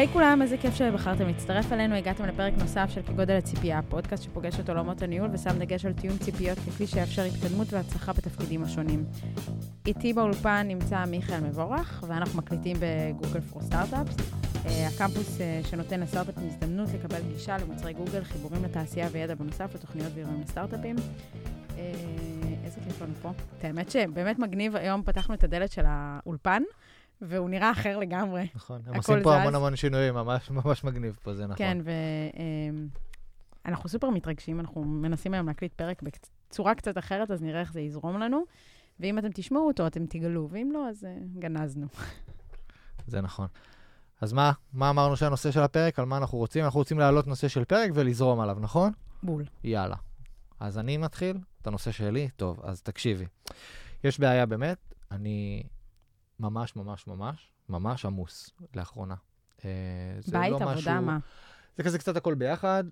היי hey כולם, איזה כיף שבחרתם להצטרף אלינו. הגעתם לפרק נוסף של כגודל הציפייה, פודקאסט שפוגש את עולמות הניהול ושם דגש על טיעון ציפיות ככלי שיאפשר התקדמות והצלחה בתפקידים השונים. איתי באולפן נמצא מיכאל מבורך, ואנחנו מקליטים בגוגל פור סטארט-אפס. הקמפוס אה, שנותן לסטארט-אפים הזדמנות לקבל גישה למוצרי גוגל, חיבורים לתעשייה וידע בנוסף לתוכניות ואירועים לסטארט-אפים. אה, איזה כיף לנו פה. את האמת שבאמת מגניב, היום פתחנו את הדלת של האולפן. והוא נראה אחר לגמרי. נכון, הם עושים פה המון המון שינויים, ממש ממש מגניב פה, זה נכון. כן, ואנחנו סופר מתרגשים, אנחנו מנסים היום להקליט פרק בצורה קצת אחרת, אז נראה איך זה יזרום לנו. ואם אתם תשמעו אותו, אתם תגלו, ואם לא, אז uh, גנזנו. זה נכון. אז מה, מה אמרנו שהנושא של הפרק? על מה אנחנו רוצים? אנחנו רוצים להעלות נושא של פרק ולזרום עליו, נכון? בול. יאללה. אז אני מתחיל את הנושא שלי? טוב, אז תקשיבי. יש בעיה באמת, אני ממש ממש ממש ממש עמוס לאחרונה. אה, בית, לא עבודה, משהו, מה? זה כזה קצת הכל ביחד,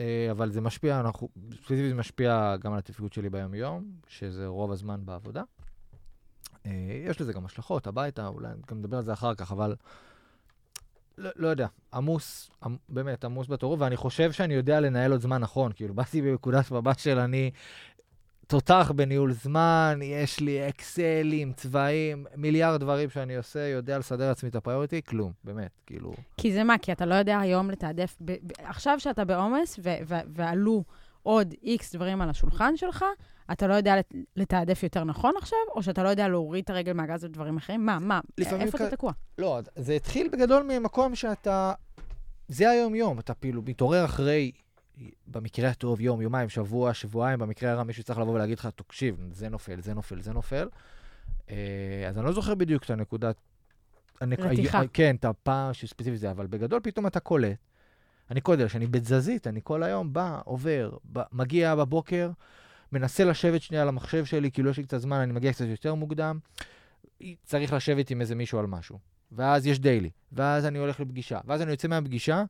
אה, אבל זה משפיע, אנחנו, ספציפית זה משפיע גם על התפקוד שלי ביום-יום, שזה רוב הזמן בעבודה. אה, יש לזה גם השלכות, הביתה, אולי גם נדבר על זה אחר כך, אבל לא, לא יודע, עמוס, עמ, באמת עמוס בטירוף, ואני חושב שאני יודע לנהל עוד זמן נכון. כאילו, באתי בנקודת מבט של אני תותח בניהול זמן, יש לי אקסלים, צבעים, מיליארד דברים שאני עושה, יודע לסדר לעצמי את הפריוריטי, כלום, באמת, כאילו... כי זה מה? כי אתה לא יודע היום לתעדף, ב- ב- עכשיו שאתה בעומס ו- ו- ועלו עוד איקס דברים על השולחן שלך, אתה לא יודע לתעדף יותר נכון עכשיו, או שאתה לא יודע להוריד את הרגל מהגז ודברים אחרים? מה, מה, איפה כ... אתה תקוע? לא, זה התחיל בגדול ממקום שאתה... זה היום-יום, אתה כאילו מתעורר אחרי במקרה הטוב יום, יומיים, שבוע, שבועיים, במקרה הרע מישהו צריך לבוא ולהגיד לך, תקשיב, זה נופל, זה נופל, זה נופל. אה, אז אני לא זוכר בדיוק את הנקודת... רתיחה. כן, את הפעם שספציפית זה, אבל בגדול פתאום אתה קולט. אני קודם, שאני בתזזית, אני כל היום בא, עובר, בא, מגיע בבוקר, מנסה לשבת שנייה על המחשב שלי, כאילו יש לי קצת זמן, אני מגיע קצת יותר מוקדם, צריך לשבת עם איזה מישהו על משהו. ואז יש דיילי, ואז אני הולך לפגישה, ואז אני יוצא מהפגישה,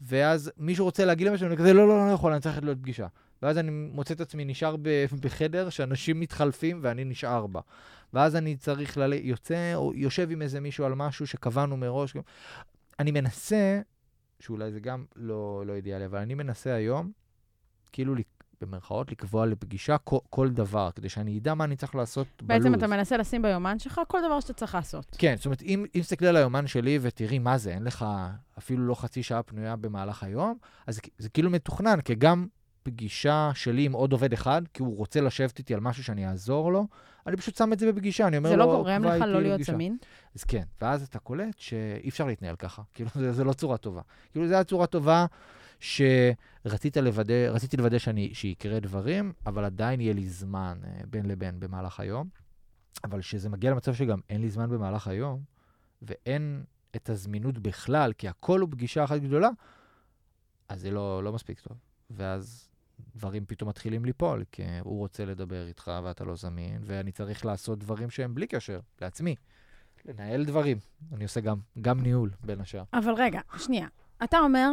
ואז מישהו רוצה להגיד למשהו, אני כזה, לא, לא, לא, לא יכול, אני צריך להיות פגישה. ואז אני מוצא את עצמי נשאר בחדר שאנשים מתחלפים ואני נשאר בה. ואז אני צריך ל... יוצא, או יושב עם איזה מישהו על משהו שקבענו מראש. אני מנסה, שאולי זה גם לא, לא אידיאלי, אבל אני מנסה היום, כאילו במרכאות, לקבוע לפגישה כל, כל דבר, כדי שאני אדע מה אני צריך לעשות בעצם בלוז. בעצם אתה מנסה לשים ביומן שלך כל דבר שאתה צריך לעשות. כן, זאת אומרת, אם, אם תסתכלי על היומן שלי ותראי מה זה, אין לך אפילו לא חצי שעה פנויה במהלך היום, אז זה, זה כאילו מתוכנן, כי גם פגישה שלי עם עוד עובד אחד, כי הוא רוצה לשבת איתי על משהו שאני אעזור לו, אני פשוט שם את זה בפגישה, אני אומר לו, זה לא גורם לך לא להיות זמין? אז כן, ואז אתה קולט שאי אפשר להתנהל ככה, כאילו, זה, זה לא צורה טובה. כאילו, זו הייתה צורה טובה שרציתי לוודא, רציתי לוודא שאני, שיקרה דברים, אבל עדיין יהיה לי זמן אה, בין לבין במהלך היום. אבל כשזה מגיע למצב שגם אין לי זמן במהלך היום, ואין את הזמינות בכלל, כי הכל הוא פגישה אחת גדולה, אז זה לא, לא מספיק טוב. ואז דברים פתאום מתחילים ליפול, כי הוא רוצה לדבר איתך ואתה לא זמין, ואני צריך לעשות דברים שהם בלי קשר, לעצמי. לנהל דברים. אני עושה גם, גם ניהול, בין השאר. אבל רגע, שנייה. אתה אומר,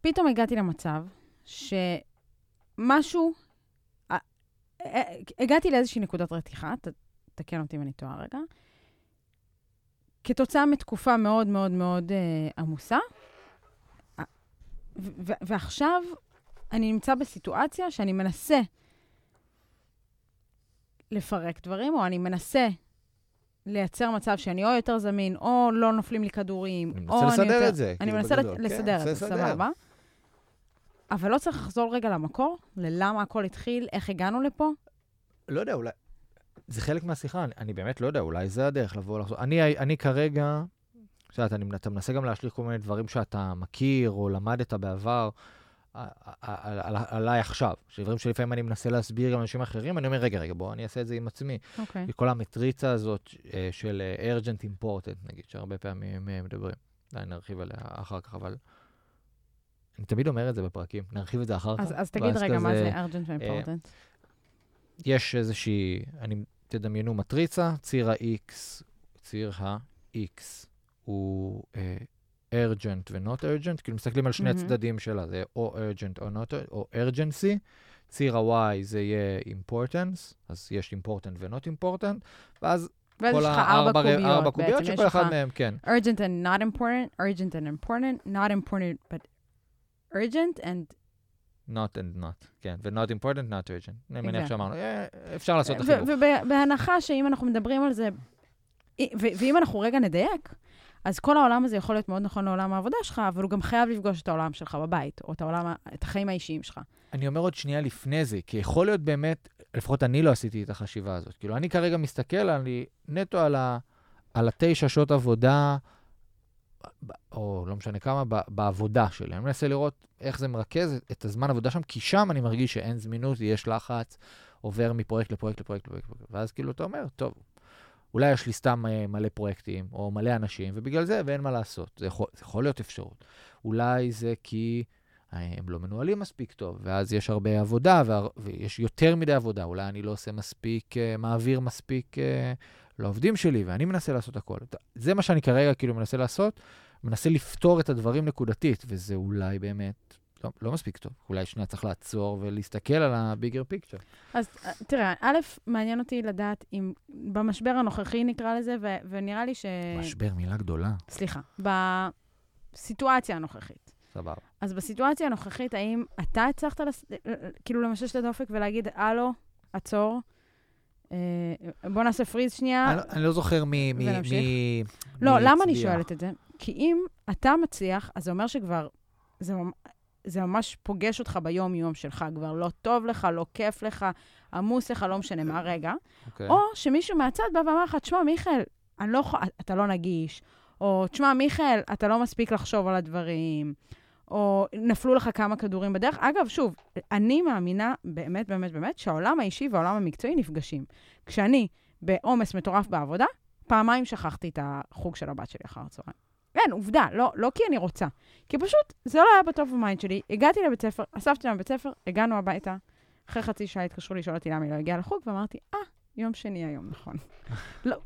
פתאום הגעתי למצב שמשהו, הגעתי לאיזושהי נקודת רתיחה, תקן אותי אם אני טועה רגע, כתוצאה מתקופה מאוד מאוד מאוד אה, עמוסה, ועכשיו אני נמצא בסיטואציה שאני מנסה לפרק דברים, או אני מנסה לייצר מצב שאני או יותר זמין, או לא נופלים לי כדורים, או אני... מנסה לסדר יותר... את זה. אני מנסה כן, לסדר את זה, סבבה. אבל לא צריך לחזור רגע למקור? ללמה הכל התחיל? איך הגענו לפה? לא יודע, אולי... זה חלק מהשיחה, אני, אני באמת לא יודע, אולי זה הדרך לבוא לחזור. אני, אני כרגע, את יודעת, אתה מנסה גם להשליך כל מיני דברים שאתה מכיר או למדת בעבר. עליי עכשיו, שדברים שלפעמים אני מנסה להסביר גם לאנשים אחרים, אני אומר, רגע, רגע, בוא, אני אעשה את זה עם עצמי. אוקיי. וכל המטריצה הזאת אה, של אה, urgent important, נגיד, שהרבה פעמים אה, מדברים. אולי נרחיב עליה אחר כך, אבל אני תמיד אומר את זה בפרקים, נרחיב את זה אחר כך. אז תגיד רגע, מה זה urgent ו-important? יש איזושהי, אני, תדמיינו מטריצה, ציר ה-X, ציר ה-X הוא urgent ו-not urgent, כאילו מסתכלים על שני mm-hmm. הצדדים שלה, זה או urgent או not, או urgency. ציר ה-Y זה יהיה importance, אז יש important ו-not important, ואז... ואז יש כל לך ארבע קוביות, ארבע קוביות שכל אחד מהם, כן. urgent and not important, urgent and important, not important but urgent and... not and not, כן. ו-not important, not urgent. אני מניח. שאמרנו, אה, אפשר לעשות את החיבור. ובהנחה שאם אנחנו מדברים על זה, ואם אנחנו רגע נדייק, אז כל העולם הזה יכול להיות מאוד נכון לעולם העבודה שלך, אבל הוא גם חייב לפגוש את העולם שלך בבית, או את, העולם, את החיים האישיים שלך. אני אומר עוד שנייה לפני זה, כי יכול להיות באמת, לפחות אני לא עשיתי את החשיבה הזאת. כאילו, אני כרגע מסתכל אני נטו על, ה, על התשע שעות עבודה, או לא משנה כמה, בעבודה שלי. אני מנסה לראות איך זה מרכז את הזמן עבודה שם, כי שם אני מרגיש שאין זמינות, יש לחץ, עובר מפרויקט לפרויקט לפרויקט. לפרויקט. ואז כאילו אתה אומר, טוב, אולי יש לי סתם אה, מלא פרויקטים, או מלא אנשים, ובגלל זה, ואין מה לעשות. זה יכול, זה יכול להיות אפשרות. אולי זה כי הם לא מנוהלים מספיק טוב, ואז יש הרבה עבודה, והר... ויש יותר מדי עבודה. אולי אני לא עושה מספיק, uh, מעביר מספיק לעובדים שלי, ואני מנסה לעשות הכל. זה מה שאני כרגע כאילו מנסה לעשות, מנסה לפתור את הדברים נקודתית, וזה אולי באמת לא, לא מספיק טוב. אולי שנייה צריך לעצור ולהסתכל על ה-bigger picture. אז אה, תראה, א', מעניין אותי לדעת אם במשבר הנוכחי נקרא לזה, ו- ונראה לי ש... משבר, מילה גדולה. סליחה. בסיטואציה הנוכחית. סבבה. אז בסיטואציה הנוכחית, האם אתה הצלחת לס... כאילו למשש את הדופק ולהגיד, הלו, עצור, אה, בוא נעשה פריז שנייה. אני, לא- אני לא זוכר מי... מי, ונמשיך. מי לא, מי למה אני הצביע. שואלת את זה? כי אם אתה מצליח, אז זה אומר שכבר, זה, זה ממש פוגש אותך ביום-יום שלך, כבר לא טוב לך, לא כיף לך, עמוס לך, לא משנה מה רגע. אוקיי. או שמישהו מהצד בא ואמר לך, תשמע, מיכאל, לא אתה לא נגיש, או תשמע, מיכאל, אתה לא מספיק לחשוב על הדברים, או נפלו לך כמה כדורים בדרך. אגב, שוב, אני מאמינה באמת, באמת, באמת, שהעולם האישי והעולם המקצועי נפגשים. כשאני בעומס מטורף בעבודה, פעמיים שכחתי את החוג של הבת שלי אחר הצהריים. אין, עובדה, לא, לא כי אני רוצה. כי פשוט זה לא היה ב top of mind שלי. הגעתי לבית ספר, אספתי לבית ספר, הגענו הביתה. אחרי חצי שעה התקשרו לשאול אותי למה היא לא הגיעה לחוג, ואמרתי, אה, יום שני היום, נכון. לא,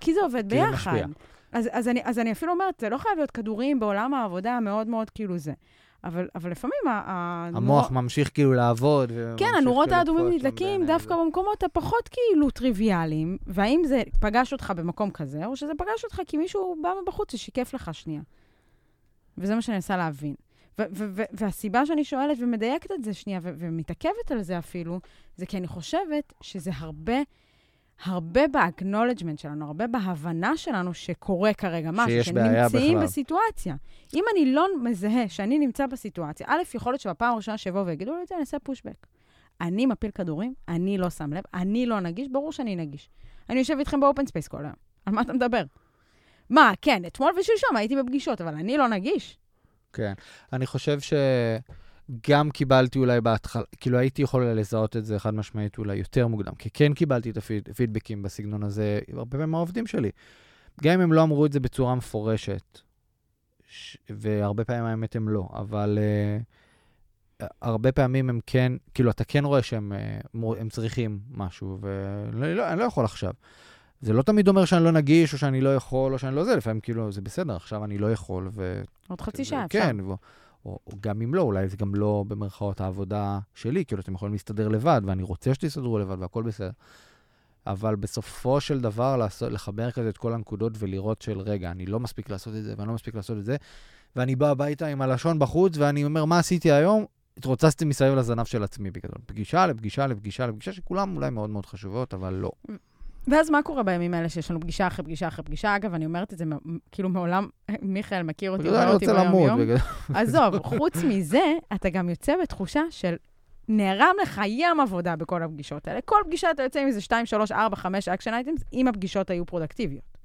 כי זה עובד כי זה ביחד. משפיע. אז, אז, אני, אז אני אפילו אומרת, זה לא חייב להיות כדורים בעולם העבודה מאוד מאוד כאילו זה. אבל, אבל לפעמים ה, ה, המוח ממשיך כאילו לעבוד. כן, וממשיך הנורות כאילו האדומים נדלקים דווקא זה. במקומות הפחות כאילו טריוויאליים, והאם זה פגש אותך במקום כזה, או שזה פגש אותך כי מישהו בא מבחוץ ושיקף לך שנייה. וזה מה שאני מנסה להבין. ו- ו- ו- והסיבה שאני שואלת ומדייקת את זה שנייה, ומתעכבת על זה אפילו, זה כי אני חושבת שזה הרבה, הרבה ב-acknowledgement שלנו, הרבה בהבנה שלנו שקורה כרגע משהו, שיש בעיה שנמצאים בכלל. בסיטואציה. אם אני לא מזהה שאני נמצא בסיטואציה, א', יכול להיות שבפעם הראשונה שיבואו ויגידו לי את זה, אני אעשה pushback. אני מפיל כדורים, אני לא שם לב, אני לא נגיש, ברור שאני נגיש. אני יושב איתכם ב open space כל היום. על מה אתה מדבר? מה, כן, אתמול ושלשום הייתי בפגישות, אבל אני לא נגיש. כן. אני חושב שגם קיבלתי אולי בהתחלה, כאילו הייתי יכול לזהות את זה חד משמעית אולי יותר מוקדם, כי כן קיבלתי את הפידבקים בסגנון הזה, הרבה פעמים מהעובדים שלי. גם אם הם לא אמרו את זה בצורה מפורשת, ש... והרבה פעמים האמת הם לא, אבל uh, הרבה פעמים הם כן, כאילו אתה כן רואה שהם uh, הם צריכים משהו, ואני לא, אני לא יכול עכשיו. זה לא תמיד אומר שאני לא נגיש, או שאני לא יכול, או שאני לא זה, לפעמים כאילו, זה בסדר, עכשיו אני לא יכול, ו... עוד חצי שעה, אפשר. כן, ו... או, או גם אם לא, אולי זה גם לא במרכאות העבודה שלי, כאילו אתם יכולים להסתדר לבד, ואני רוצה שתסתדרו לבד והכל בסדר. אבל בסופו של דבר, לעשות, לחבר כזה את כל הנקודות ולראות של, רגע, אני לא מספיק לעשות את זה, ואני לא מספיק לעשות את זה, ואני בא הביתה עם הלשון בחוץ, ואני אומר, מה עשיתי היום? התרוצצתי מסביב לזנב של עצמי בגדול. פגישה לפגישה לפגישה לפגישה, שכולם אולי מאוד מאוד חשובות, אבל לא. ואז מה קורה בימים האלה שיש לנו פגישה אחרי פגישה אחרי פגישה? אגב, אני אומרת את זה כאילו מעולם, מיכאל מכיר אותי, בגלל רואה אותי. ביום-יום. עזוב, חוץ מזה, אתה גם יוצא בתחושה שנערם לך ים עבודה בכל הפגישות האלה. כל פגישה אתה יוצא עם איזה 2, 3, 4, 5 action items, אם הפגישות היו פרודקטיביות.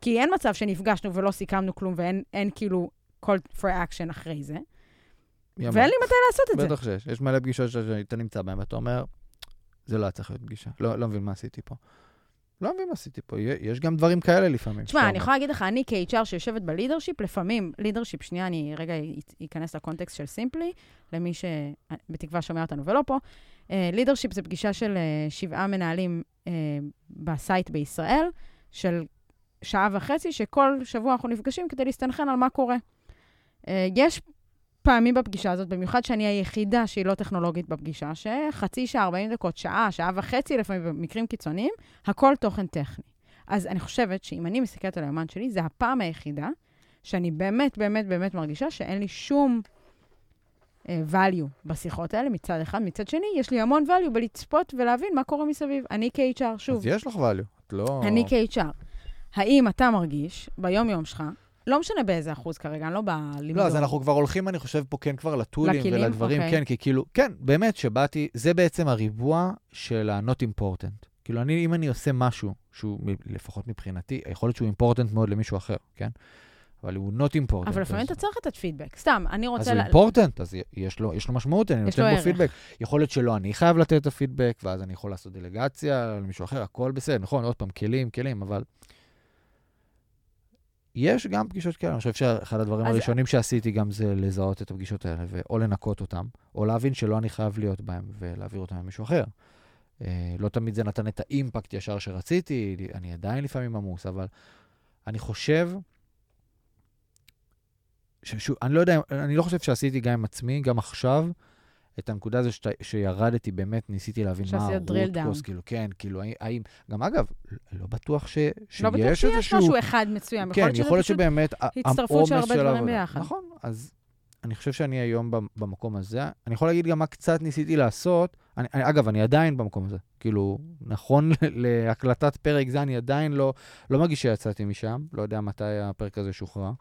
כי אין מצב שנפגשנו ולא סיכמנו כלום ואין אין כאילו call for action אחרי זה. ואין לי מתי לעשות את זה. בטח שיש. יש מלא פגישות שאתה נמצא בהן, ואתה אומר, זה לא היה צריך להיות פגישה. לא, לא מבין מה עשיתי פה. לא מבין מה עשיתי פה. יש גם דברים כאלה לפעמים. תשמע, אני. יכולה להגיד לך, אני כ-HR שיושבת ב leadership, לפעמים, leadership, שנייה, אני רגע אכנס לקונטקסט של סימפלי, למי שבתקווה שומע אותנו ולא פה. leadership זה פגישה של אה, שבעה מנהלים אה, ב site בישראל, של שעה וחצי, שכל שבוע אנחנו נפגשים כדי להסתנכרן על מה קורה. אה, יש פעמים בפגישה הזאת, במיוחד שאני היחידה שהיא לא טכנולוגית בפגישה, שחצי שעה, 40 דקות, שעה, שעה וחצי לפעמים במקרים קיצוניים, הכל תוכן טכני. אז אני חושבת שאם אני מסתכלת על היומן שלי, זה הפעם היחידה שאני באמת, באמת, באמת מרגישה שאין לי שום uh, value בשיחות האלה מצד אחד. מצד שני, יש לי המון value בלצפות ולהבין מה קורה מסביב. אני כ-HR, שוב. אז יש לך value, את לא... אני כ-HR. האם אתה מרגיש ביום-יום שלך, לא משנה באיזה אחוז כרגע, אני לא באה למדוד. לא, אז אנחנו כבר הולכים, אני חושב, פה כן כבר לטולים לכלים? ולדברים, אוקיי. כן, כי כאילו, כן, באמת, שבאתי, זה בעצם הריבוע של ה-not important. כאילו, אני, אם אני עושה משהו שהוא, לפחות מבחינתי, יכול להיות שהוא important מאוד למישהו אחר, כן? אבל הוא not important. אבל לפעמים אז- אתה צריך לתת פידבק. סתם, אני אז רוצה... הוא ל- אימפורטנט, אז יש לו, יש לו משמעות, אני נותן לו. פידבק. יכול להיות שלא אני חייב לתת את הפידבק, ואז אני יכול לעשות דלגציה למישהו אחר, הכל בסדר, נכון, עוד פעם, כלים, כלים, אבל... יש גם פגישות כאלה, אני חושב שאחד הדברים אז- הראשונים שעשיתי גם זה לזהות את הפגישות האלה, או לנקות אותן, או להבין שלא אני חייב להיות בהן ולהעביר אותן למישהו אחר. אה, לא תמיד זה נתן את האימפקט ישר שרציתי, אני עדיין לפעמים עמוס, אבל אני חושב ששוב, אני לא יודע, אני לא חושב שעשיתי גם עם עצמי, גם עכשיו, את הנקודה הזו שת, שירדתי, באמת ניסיתי להבין מה cause, כאילו, כן, כאילו, האם- גם אגב, לא בטוח ש, שיש לא בטוח שיש איזשהו... משהו אחד מסוים. כן, יכול להיות שזה פשוט... שבאמת הצטרפות של הרבה דברים. ביחד. נכון, אז אני חושב שאני היום במ- במקום הזה. אני יכול להגיד גם מה קצת ניסיתי לעשות. אני, אני, אגב, אני עדיין במקום הזה. כאילו, נכון להקלטת פרק זה, אני עדיין לא, לא מרגיש שיצאתי משם. לא יודע מתי הפרק הזה שוחרר.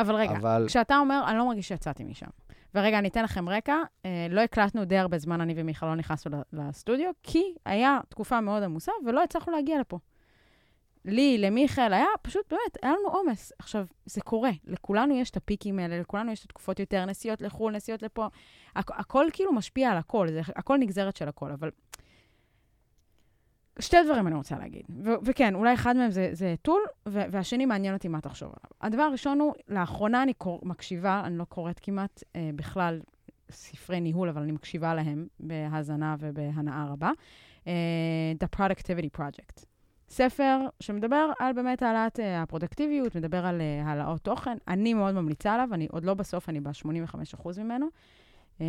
אבל רגע, אבל כשאתה אומר, אני לא מרגיש שיצאתי משם. ורגע, אני אתן לכם רקע. אה, לא הקלטנו די הרבה זמן, אני ומיכל לא נכנסנו לסטודיו, כי היה תקופה מאוד עמוסה ולא הצלחנו להגיע לפה. לי, למיכאל, היה פשוט, באמת, היה לנו עומס. עכשיו, זה קורה. לכולנו יש את הפיקים האלה, לכולנו יש את התקופות יותר, נסיעות לחו"ל, נסיעות לפה. הכ- הכל כאילו משפיע על הכל, זה הכל נגזרת של הכל, אבל... שתי דברים אני רוצה להגיד. ו- וכן, אולי אחד מהם זה, זה טול, ו- והשני מעניין אותי מה תחשוב עליו. הדבר הראשון הוא, לאחרונה אני קור- מקשיבה, אני לא קוראת כמעט אה, בכלל ספרי ניהול, אבל אני מקשיבה להם בהאזנה ובהנאה רבה. אה, The Productivity Project. ספר שמדבר על באמת העלאת אה, הפרודקטיביות, מדבר על אה, העלאות תוכן. אני מאוד ממליצה עליו, אני עוד לא בסוף, אני ב-85% ממנו. אה,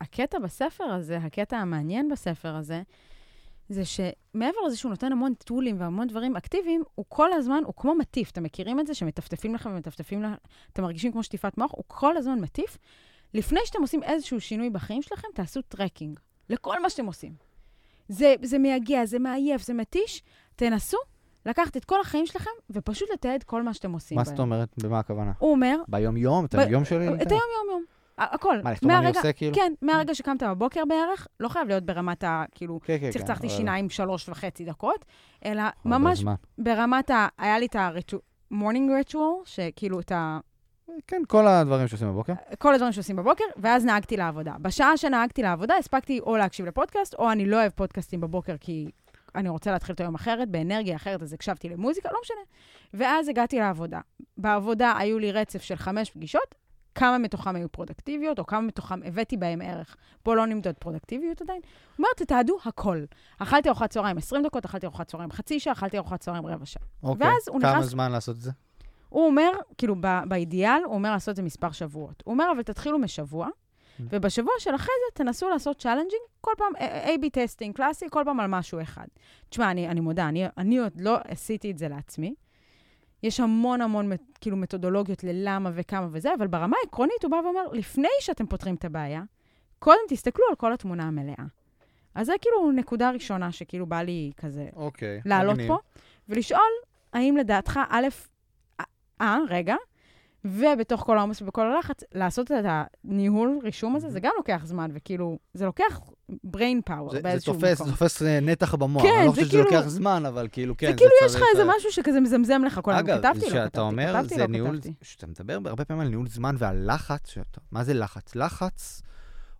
והקטע בספר הזה, הקטע המעניין בספר הזה, זה שמעבר לזה שהוא נותן המון tool־ים והמון דברים אקטיביים, הוא כל הזמן, הוא כמו מטיף. אתם מכירים את זה? שמטפטפים לכם ומטפטפים לכם, אתם מרגישים כמו שטיפת מוח? הוא כל הזמן מטיף. לפני שאתם עושים איזשהו שינוי בחיים שלכם, תעשו tracking לכל מה שאתם עושים. זה, זה מייגע, זה מעייף, זה מתיש. תנסו לקחת את כל החיים שלכם ופשוט לתעד כל מה שאתם עושים מה. זאת אומרת? במה הכוונה? הוא אומר, ביום-יום? את ב- היום שלי? את היום-יום-יום. הכל. מה, לכתוב מה אני עושה כאילו? כן, מהרגע שקמת בבוקר בערך, לא חייב להיות ברמת ה... כאילו, כן, כן, כן. צחצחתי אבל- שיניים שלוש וחצי דקות, אלא ממש זמן. ברמת ה... היה לי את ה-morning ritual, שכאילו את ה... כן, כל הדברים שעושים בבוקר. כל הדברים שעושים בבוקר, ואז נהגתי לעבודה. בשעה שנהגתי לעבודה, הספקתי או להקשיב לפודקאסט, או אני לא אוהב פודקאסטים בבוקר, כי אני רוצה להתחיל את היום אחרת, באנרגיה אחרת, אז הקשבתי למוזיקה, לא משנה. ואז הגעתי לעבודה. בעבודה היו לי רצף של חמש פגישות, כמה מתוכם היו פרודקטיביות, או כמה מתוכם הבאתי בהם ערך. פה לא נמדוד פרודקטיביות עדיין. הוא אומר, תתעדו הכל. אכלתי ארוחת צהריים 20 דקות, אכלתי ארוחת צהריים חצי שעה, אכלתי ארוחת צהריים רבע שעה. אוקיי. ואז הוא כמה נכנס- זמן לעשות את זה? הוא אומר, כאילו, ב- באידיאל, הוא אומר לעשות את זה מספר שבועות. הוא אומר, אבל תתחילו משבוע, Mm. ובשבוע של אחרי זה תנסו לעשות challenging, כל פעם A-B testing קלאסי, כל פעם על משהו אחד. תשמע, אני, אני מודה, אני, אני עוד לא עשיתי את זה לעצמי. יש המון המון כאילו מתודולוגיות ללמה וכמה וזה, אבל ברמה העקרונית הוא בא ואומר, לפני שאתם פותרים את הבעיה, קודם תסתכלו על כל התמונה המלאה. אז זה כאילו נקודה ראשונה שכאילו בא לי כזה אוקיי. לעלות מגניב. פה, ולשאול האם לדעתך, א', אה, רגע, ובתוך כל העומס ובכל הלחץ, לעשות את הניהול רישום הזה, זה גם לוקח זמן, וכאילו, זה לוקח brain power זה- זה באיזשהו תופס, מקום. זה תופס אה, נתח במוח. כן, אני לא זה חושב שזה כאילו- לוקח זמן, אבל כאילו, כן, זה כאילו יש לך צריך, איזה משהו שכזה מזמזם לך כל הזמן. אגב, כתבתי, לא כתבתי, אומר, כתבתי, זה לא ניהול, כתבתי. כשאתה מדבר הרבה פעמים על ניהול זמן ועל לחץ, שאתה, מה זה לחץ? לחץ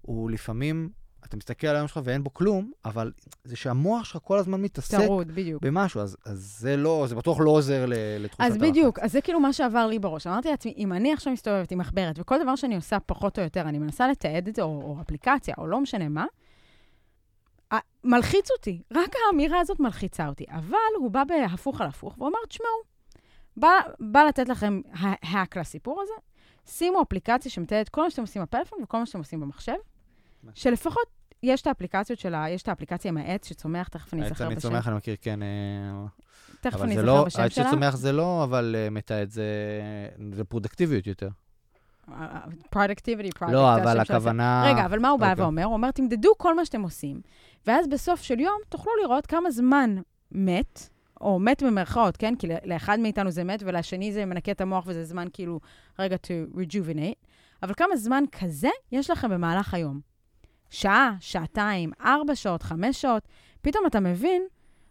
הוא לפעמים, אתה מסתכל על היום שלך ואין בו כלום, אבל זה שהמוח שלך כל הזמן מתעסק טרוד, בדיוק. במשהו, אז, אז זה לא, זה בטוח לא עוזר לתחושת אז הלחץ. בדיוק, אז זה כאילו מה שעבר לי בראש. אמרתי לעצמי, אם אני עכשיו מסתובבת עם מחברת, וכל דבר שאני עושה פחות או יותר, אני מנסה לתעד את זה, או, או אפליקציה, או לא משנה מה, מלחיץ אותי. רק האמירה הזאת מלחיצה אותי. אבל הוא בא בהפוך על הפוך, והוא אמר, תשמעו, בא, בא לתת לכם hack לסיפור הזה, שימו אפליקציה שמתעדת כל מה שאתם עושים בפלאפון וכל מה שאתם עושים במחשב, שלפחות יש את האפליקציות שלה, יש את האפליקציה עם העץ שצומח, תכף אני העץ אזכר אני בשם. צומח, אני מכיר, כן. אה, תכף אני זה אזכר לא, בשם העץ שלה. שצומח זה לא, אבל אה, מתעד זה, זה פרודקטיביות יותר. productivity, product. לא, אבל הכוונה... רגע, אבל מה הוא בא אוקיי. ואומר? הוא אומר, תמדדו כל מה שאתם עושים, ואז בסוף של יום תוכלו לראות כמה זמן מת, או מת במרכאות, כן? כי לאחד מאיתנו זה מת, ולשני זה מנקה את המוח וזה זמן כאילו, רגע, to rejuvenate. אבל כמה זמן כזה יש לכם במהלך היום? שעה, שעתיים, ארבע שעות, חמש שעות, פתאום אתה מבין,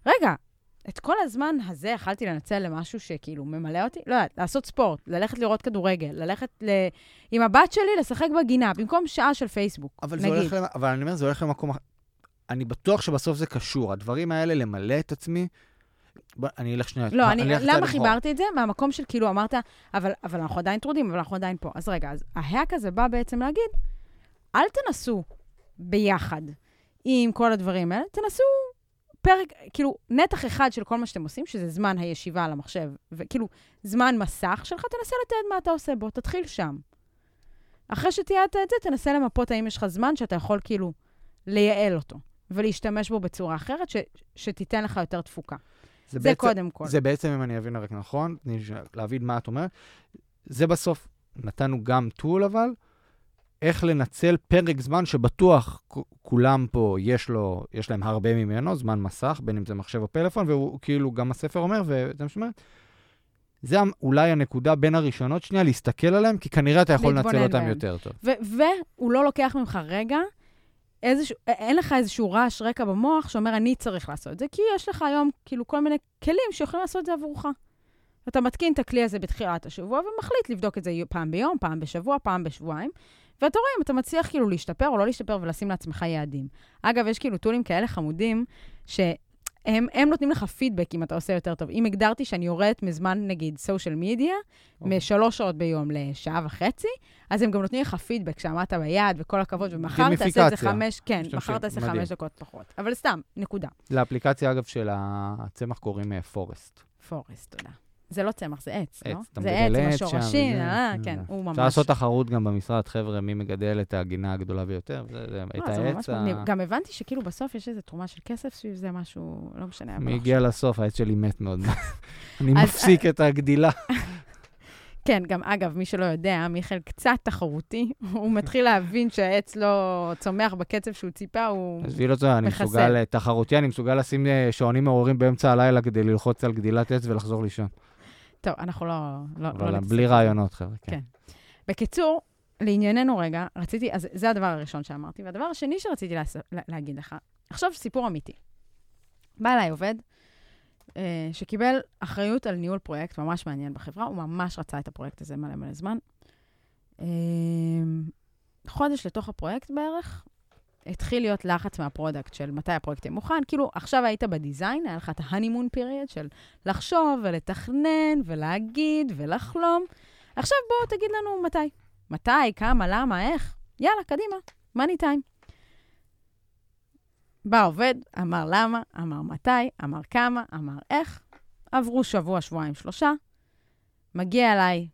רגע, את כל הזמן הזה יכלתי לנצל למשהו שכאילו ממלא אותי? לא יודעת, לעשות ספורט, ללכת לראות כדורגל, ללכת ל... עם הבת שלי לשחק בגינה, במקום שעה של פייסבוק, אבל, נגיד. הולך, למ- אבל אני אומר, זה הולך למקום... אני בטוח שבסוף זה קשור. הדברים האלה, למלא את עצמי... בוא, אני אלך שנייה... לא, אני, צעד למה. חיברתי את זה? מהמקום של כאילו אמרת, אבל, אבל אנחנו עדיין טרודים, אבל אנחנו עדיין פה. אז רגע, אז ההאק הזה בא בעצם להגיד, אל תנסו ביחד עם כל הדברים האלה, תנסו פרק, כאילו, נתח אחד של כל מה שאתם עושים, שזה זמן הישיבה על המחשב, וכאילו, זמן מסך שלך, תנסה לתעד מה אתה עושה בו, תתחיל שם. אחרי שתיעדת את זה, תנסה למפות האם יש לך זמן שאתה יכול כאילו לייעל אותו, ולהשתמש בו בצורה אחרת, ש, שתיתן לך יותר תפוקה. זה, זה בעצם- קודם כל. זה בעצם, אם אני אבין רק נכון, להבין מה את אומרת, זה בסוף, נתנו גם טול אבל, איך לנצל פרק זמן שבטוח כולם פה, יש לו, יש להם הרבה ממנו, זמן מסך, בין אם זה מחשב או פלאפון, והוא כאילו, גם הספר אומר, וזה מה שאומרת, זה אולי הנקודה בין הראשונות, שנייה, להסתכל עליהם, כי כנראה אתה יכול לנצל אותם בהם. יותר טוב. והוא לא לוקח ממך רגע, איזשהו, אין לך איזשהו רעש רקע במוח שאומר, אני צריך לעשות את זה, כי יש לך היום כאילו כל מיני כלים שיכולים לעשות את זה עבורך. אתה מתקין את הכלי הזה בתחילת השבוע ומחליט לבדוק את זה פעם ביום, פעם בשבוע, פעם בשבועיים, ואתה רואה אם אתה מצליח כאילו להשתפר או לא להשתפר ולשים לעצמך יעדים. אגב, יש כאילו טולים כאלה חמודים, שהם הם נותנים לך פידבק אם אתה עושה יותר טוב. אם הגדרתי שאני יורדת מזמן, נגיד, סושיאל מדיה, אוקיי. משלוש שעות ביום לשעה וחצי, אז הם גם נותנים לך פידבק שעמדת ביעד, וכל הכבוד, ומחר תעשה את זה. חמש, כן, מחר תעשה מדהים. חמש דקות פחות. אבל סתם, נקודה. לאפליקציה, אגב, של הצמח קוראים אה, פורסט. פורסט, תודה. זה לא צמח, זה עץ, לא? עץ, אתה זה מגדל עץ עם השורשים, אה, כן, כן. הוא ממש... אפשר לעשות תחרות גם במשרד, חבר'ה, מי מגדל את הגינה הגדולה ביותר, זה, זה, את לא, זה ממש העץ, ה-. גם הבנתי שכאילו בסוף יש איזו תרומה של כסף סביב זה, משהו, לא משנה. מי לא הגיע לסוף, העץ שלי מת מאוד. אני מפסיק את הגדילה. כן, גם אגב, מי שלא יודע, מיכאל קצת תחרותי, הוא מתחיל להבין שהעץ לא צומח בקצב שהוא ציפה, הוא... עזבי לא זה, אני מחסל. מסוגל, אה, תחרותי, אני מסוגל לשים אה, שעונים מעוררים באמצע הלילה כדי ללחוץ על גדילת עץ ולחזור לישון. טוב, אנחנו לא... לא, לא אבל נתעסק בלי. רעיונות, חבר'ה, כן. כן. בקיצור, לענייננו רגע, רציתי, אז זה הדבר הראשון שאמרתי, והדבר השני שרציתי לה, להגיד לך, עכשיו סיפור אמיתי. בא אליי עובד אה, שקיבל אחריות על ניהול פרויקט ממש מעניין בחברה, הוא ממש רצה את הפרויקט הזה מלא מלא זמן. אה, חודש לתוך הפרויקט בערך, התחיל להיות לחץ מה product של מתי הפרויקט יהיה מוכן. כאילו, עכשיו היית ב design, היה לך את ה honeymoon period של לחשוב ולתכנן ולהגיד ולחלום. עכשיו בוא תגיד לנו מתי. מתי, כמה, למה, איך. יאללה, קדימה, מאני טיים. בא עובד, אמר למה, אמר מתי, אמר כמה, אמר איך. עברו שבוע, שבועיים, שלושה. מגיע אליי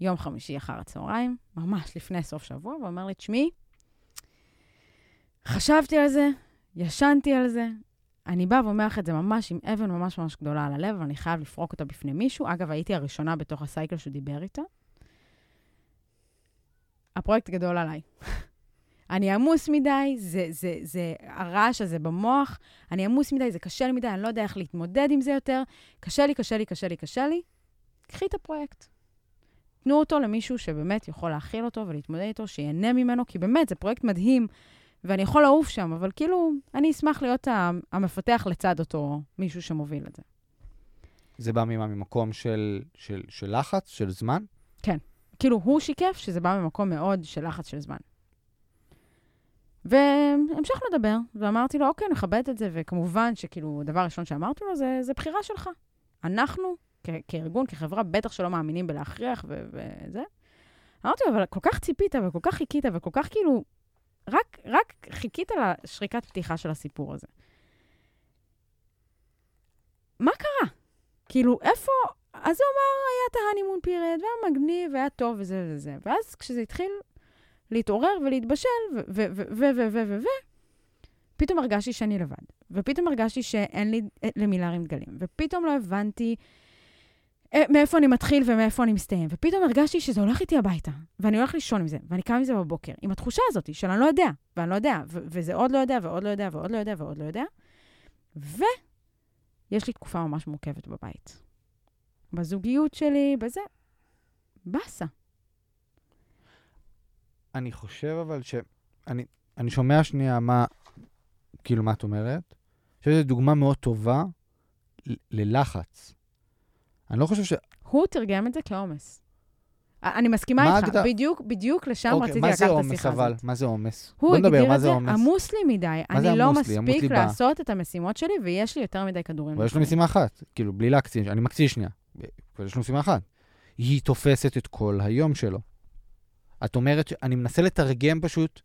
יום חמישי אחר הצהריים, ממש לפני סוף שבוע, ואומר לי, תשמעי, חשבתי על זה, ישנתי על זה, אני באה ואומר לך את זה ממש עם אבן ממש ממש גדולה על הלב, ואני חייב לפרוק אותה בפני מישהו. אגב, הייתי הראשונה בתוך הסייקל שהוא דיבר איתה. הפרויקט גדול עליי. אני עמוס מדי, זה, זה, זה הרעש הזה במוח, אני עמוס מדי, זה קשה לי מדי, אני לא יודע איך להתמודד עם זה יותר. קשה לי, קשה לי, קשה לי, קשה לי. קחי את הפרויקט. תנו אותו למישהו שבאמת יכול להכיל אותו ולהתמודד איתו, שיהנה ממנו, כי באמת, זה פרויקט מדהים, ואני יכול לעוף שם, אבל כאילו, אני אשמח להיות המפתח לצד אותו מישהו שמוביל את זה. זה בא ממה? ממקום של, של, של לחץ, של זמן? כאילו, הוא שיקף שזה בא ממקום מאוד של לחץ של זמן. והמשכנו לדבר, ואמרתי לו, אוקיי, נכבד את זה, וכמובן שכאילו, הדבר הראשון שאמרתי לו, זה, זה בחירה שלך. אנחנו, כ- כארגון, כחברה, בטח שלא מאמינים בלהכריח ו- וזה. אמרתי לו, אבל כל כך ציפית, וכל כך חיכית, וכל כך כאילו, רק, רק חיכית לשריקת פתיחה של הסיפור הזה. מה קרה? כאילו, איפה... אז הוא אמר, היה את ההנימון פיריד, והיה מגניב, והיה טוב, וזה וזה. ואז כשזה התחיל להתעורר ולהתבשל, ו- ו- ו- ו- ו-. פתאום הרגשתי שאני לבד, ופתאום הרגשתי שאין לי אה, למי להרים דגלים, ופתאום לא הבנתי מאיפה אני מתחיל ומאיפה אני מסתיים, ופתאום הרגשתי שזה הולך איתי הביתה, ואני הולך לישון עם זה, ואני קם עם זה בבוקר, עם התחושה הזאת של אני לא יודע, ואני לא יודע, וזה עוד לא יודע, ועוד לא יודע, ועוד לא יודע, ועוד לא יודע, ויש לי תקופה ממש מורכבת בבית. בזוגיות שלי, בזה, באסה. אני חושב אבל ש... אני, אני שומע שנייה מה, כאילו, מה את אומרת. אני חושב שזו דוגמה מאוד טובה ללחץ. אני לא חושב ש... הוא תרגם את זה כעומס. אני מסכימה מה איתך, הגדר- בדיוק, בדיוק לשם אוקיי, רציתי מה לקחת זה את עומס השיחה אבל? הזאת. מה זה עומס? הוא בוא נדבר, הגדיר מה את זה זה עומס? עמוס לי מדי. מה זה אני לא מספיק לעשות את המשימות שלי, ויש לי יותר מדי כדורים. אבל יש לו. משימה אחת, כאילו, בלי להקצין, אני מקצין שנייה. אבל יש לו משימה אחת. היא תופסת את כל היום שלו. את אומרת, אני מנסה לתרגם פשוט,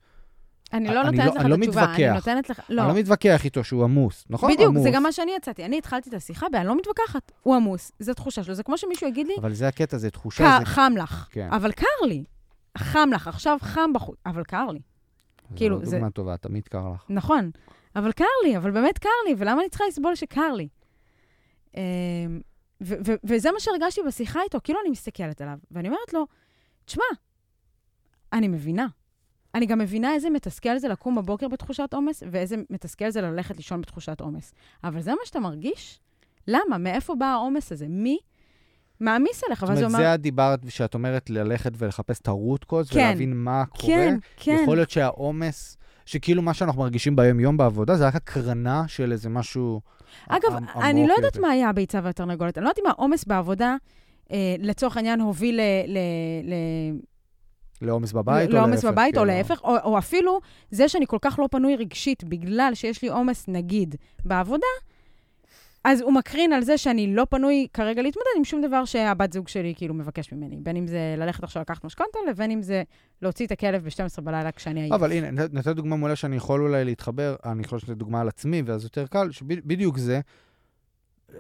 אני לא אני נותנת לא- לך אני לא את התשובה, אני מתווכח. נותנת לך... אני לא, לא מתווכח איתו שהוא עמוס, נכון? בדיוק, עמוס. זה גם מה שאני יצאתי. אני התחלתי את השיחה ב"אני לא מתווכחת", הוא עמוס, זו תחושה שלו. זה כמו שמישהו יגיד לי, אבל זה הקטע, זה תחושה, "קר- זה... חם לך, כן. אבל קר לי. חם לך, עכשיו חם בחוץ, אבל קר לי. כאילו, זו זה- דוגמה טובה, תמיד קר לך. נכון, אבל קר לי, אבל באמת קר לי, ולמה אני צריכה לסבול שקר לי? אמ, ו- ו- וזה מה שהרגשתי בשיחה איתו, כאילו אני מסתכלת עליו, ואני אומרת לו, תשמע, אני מבינה. אני גם מבינה איזה מתסכל זה לקום בבוקר בתחושת עומס, ואיזה מתסכל זה ללכת לישון בתחושת עומס. אבל זה מה שאתה מרגיש? למה? מאיפה בא העומס הזה? מי מעמיס עליך? זאת ואז הוא אומרת, אמר, זה הדיברת שאת אומרת ללכת ולחפש את הרוט קוז, כן. ולהבין מה קורה. כן, כן. יכול להיות שהעומס, שכאילו מה שאנחנו מרגישים ביום-יום בעבודה, זה רק הקרנה של איזה משהו אגב, עמ- אני עמוק לא יודעת. מה היה הביצה והתרנגולת. אני לא יודעת אם העומס בעבודה, אה, לצורך העניין, הוביל ל... ל, ל לעומס בבית, או לעומס בבית, או כאילו. להפך, או, או אפילו זה שאני כל כך לא פנוי רגשית בגלל שיש לי עומס, נגיד, בעבודה, אז הוא מקרין על זה שאני לא פנוי כרגע להתמודד עם שום דבר שהבת זוג שלי כאילו מבקש ממני. בין אם זה ללכת עכשיו לקחת משכנתה, לבין אם זה להוציא את הכלב ב-12 בלילה כשאני עייף. אבל הנה, נת- נתת דוגמה מעולה שאני יכול אולי להתחבר, אני יכול לתת דוגמה על עצמי, ואז יותר קל, שבדיוק זה,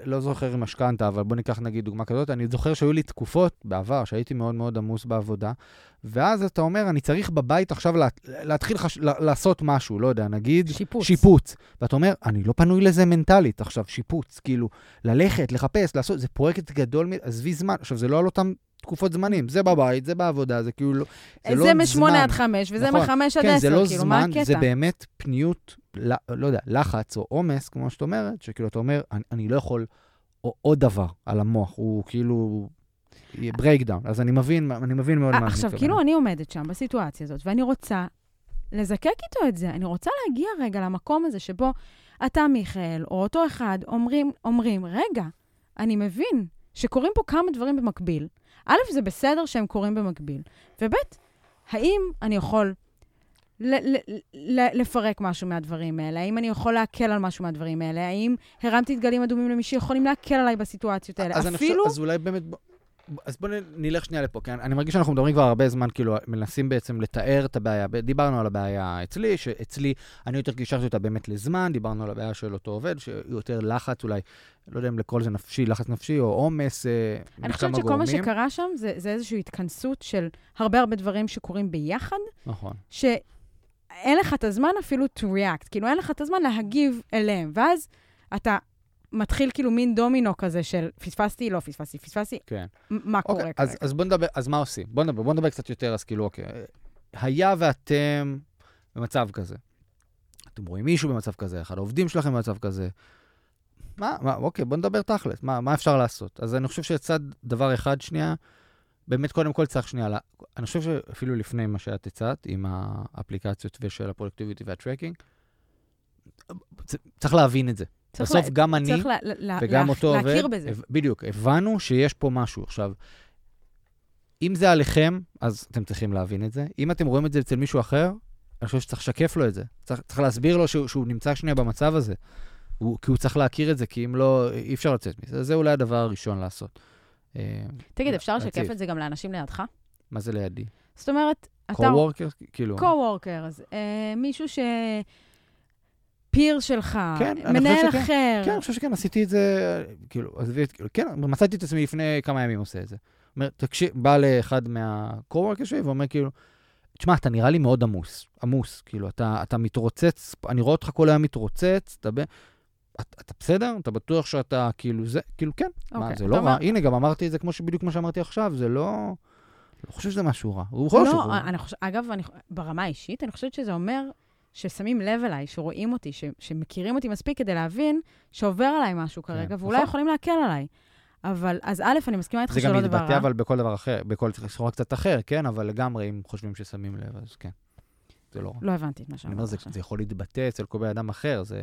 לא זוכר עם משכנתה, אבל בוא ניקח נגיד דוגמה כזאת, אני זוכר שהיו לי תקופות בעבר שהייתי מאוד מאוד עמוס בעבודה, ואז אתה אומר, אני צריך בבית עכשיו לה, להתחיל חש, לעשות משהו, לא יודע, נגיד... שיפוץ. שיפוץ. ואתה אומר, אני לא פנוי לזה מנטלית עכשיו, שיפוץ, כאילו, ללכת, לחפש, לעשות, זה פרויקט גדול, עזבי זמן. עכשיו, זה לא על אותם תקופות זמנים, זה בבית, זה בעבודה, זה כאילו לא... זה, זה לא משמונה זמן. עד חמש, וזה נכון. מחמש עד כן, זה לא כאילו, זמן? זה באמת פניות, ל- לא יודע, לחץ או עומס, כמו שאת אומרת, שכאילו אתה אומר, אני, אני לא יכול או, עוד דבר על המוח, הוא כאילו ברייקדאון. אז אני מבין, אני מבין מאוד מה אני עכשיו. כאילו אני עומדת שם בסיטואציה הזאת, ואני רוצה לזקק איתו את זה. אני רוצה להגיע רגע למקום הזה שבו אתה, מיכאל, או אותו אחד, אומרים, אומרים, רגע, אני מבין שקורים פה כמה דברים במקביל. א', זה בסדר שהם קורים במקביל, וב', האם אני יכול ל- ל- ל- לפרק משהו מהדברים האלה? האם אני יכול להקל על משהו מהדברים האלה? האם הרמתי דגלים אדומים למי שיכולים להקל עליי בסיטואציות האלה? אז אני חושב, אפילו... אז אולי באמת, אז בואו נלך שנייה לפה, כי אני, אני מרגיש שאנחנו מדברים כבר הרבה זמן, כאילו, מנסים בעצם לתאר את הבעיה. דיברנו על הבעיה אצלי, שאצלי, אני יותר גישרתי אותה באמת לזמן, דיברנו על הבעיה של אותו עובד, שיותר לחץ אולי, לא יודע אם לקרוא לזה נפשי, לחץ נפשי, או עומס, אה, אני חושבת שכל מה גורמים. שקרה שם זה, זה איזושהי התכנסות של הרבה הרבה דברים שקורים ביחד, נכון. שאין לך את הזמן אפילו to react, כאילו אין לך את הזמן להגיב אליהם, ואז אתה מתחיל כאילו מין דומינו כזה של פספסתי, לא פספסתי, פספסתי, כן. מה קורה אוקיי, כרגע. אז, אז בוא נדבר, אז מה עושים? בוא נדבר, בוא נדבר קצת יותר, אז כאילו, אוקיי, היה ואתם במצב כזה, אתם רואים מישהו במצב כזה, אחד העובדים שלכם במצב כזה, מה, מה, אוקיי, בוא נדבר תכלס, מה, מה אפשר לעשות? אז אני חושב שלצד דבר אחד שנייה, באמת קודם כל צריך שנייה, לה- אני חושב שאפילו לפני מה שאת הצעת, עם האפליקציות ושל הפרודקטיביטי והטרקינג, צריך להבין את זה. צריך בסוף לה- גם אני, צריך לה, לה, וגם לה, אותו עובד, להכיר בזה. בדיוק, הבנו שיש פה משהו. עכשיו, אם זה עליכם, אז אתם צריכים להבין את זה. אם אתם רואים את זה אצל מישהו אחר, אני חושב שצריך לשקף לו את זה. צריך, צריך להסביר לו שהוא, שהוא נמצא שנייה במצב הזה. הוא, כי הוא צריך להכיר את זה, כי אם לא, אי אפשר לצאת מזה. זה אולי הדבר הראשון לעשות. אה, תגיד, אפשר לשקף. את זה גם לאנשים לידך? מה זה לידי? זאת אומרת, אתה... co-worker? כאילו... co-workers, אה, מישהו ש... פיר שלך, כן, אני מנהל חושב שכן. אחר. כן, אני חושב שכן, עשיתי את זה, כאילו, עזבי כאילו, כן, מצאתי את עצמי לפני כמה ימים עושה את זה. אומר, תקשיב, בא לאחד מה-co-worker שלי ואומר כאילו, תשמע, אתה נראה לי מאוד עמוס, עמוס, כאילו, אתה, אתה מתרוצץ, אני רואה אותך כל היום מתרוצץ, אתה ב... אתה, אתה בסדר? אתה בטוח שאתה, כאילו, זה, כאילו, כן. Okay, מה, אוקיי, זה לא אומר- רע. הנה, גם אמרתי את זה כמו שבדיוק כמו שאמרתי עכשיו, זה לא... לא חושב שזה משהו רע. הוא להיות שהוא... לא, אני חושב, אגב, אני, ברמה האישית, אני חושבת שזה אומר ששמים לב אליי, שרואים אותי, ש, שמכירים אותי מספיק כדי להבין שעובר עליי משהו כרגע, ואולי נכון. יכולים להקל עליי. אבל, אז א', אני מסכימה איתך זה שלא גם דבר מתבטא רע. אבל בכל דבר אחר, בכל צורה קצת אחר, כן? אבל לגמרי, אם חושבים ששמים לב, אז כן. זה לא. לא הבנתי את מה שאמרת אומר, זה, עכשיו. זה יכול להתבטא אצל כל בן אדם אחר. זה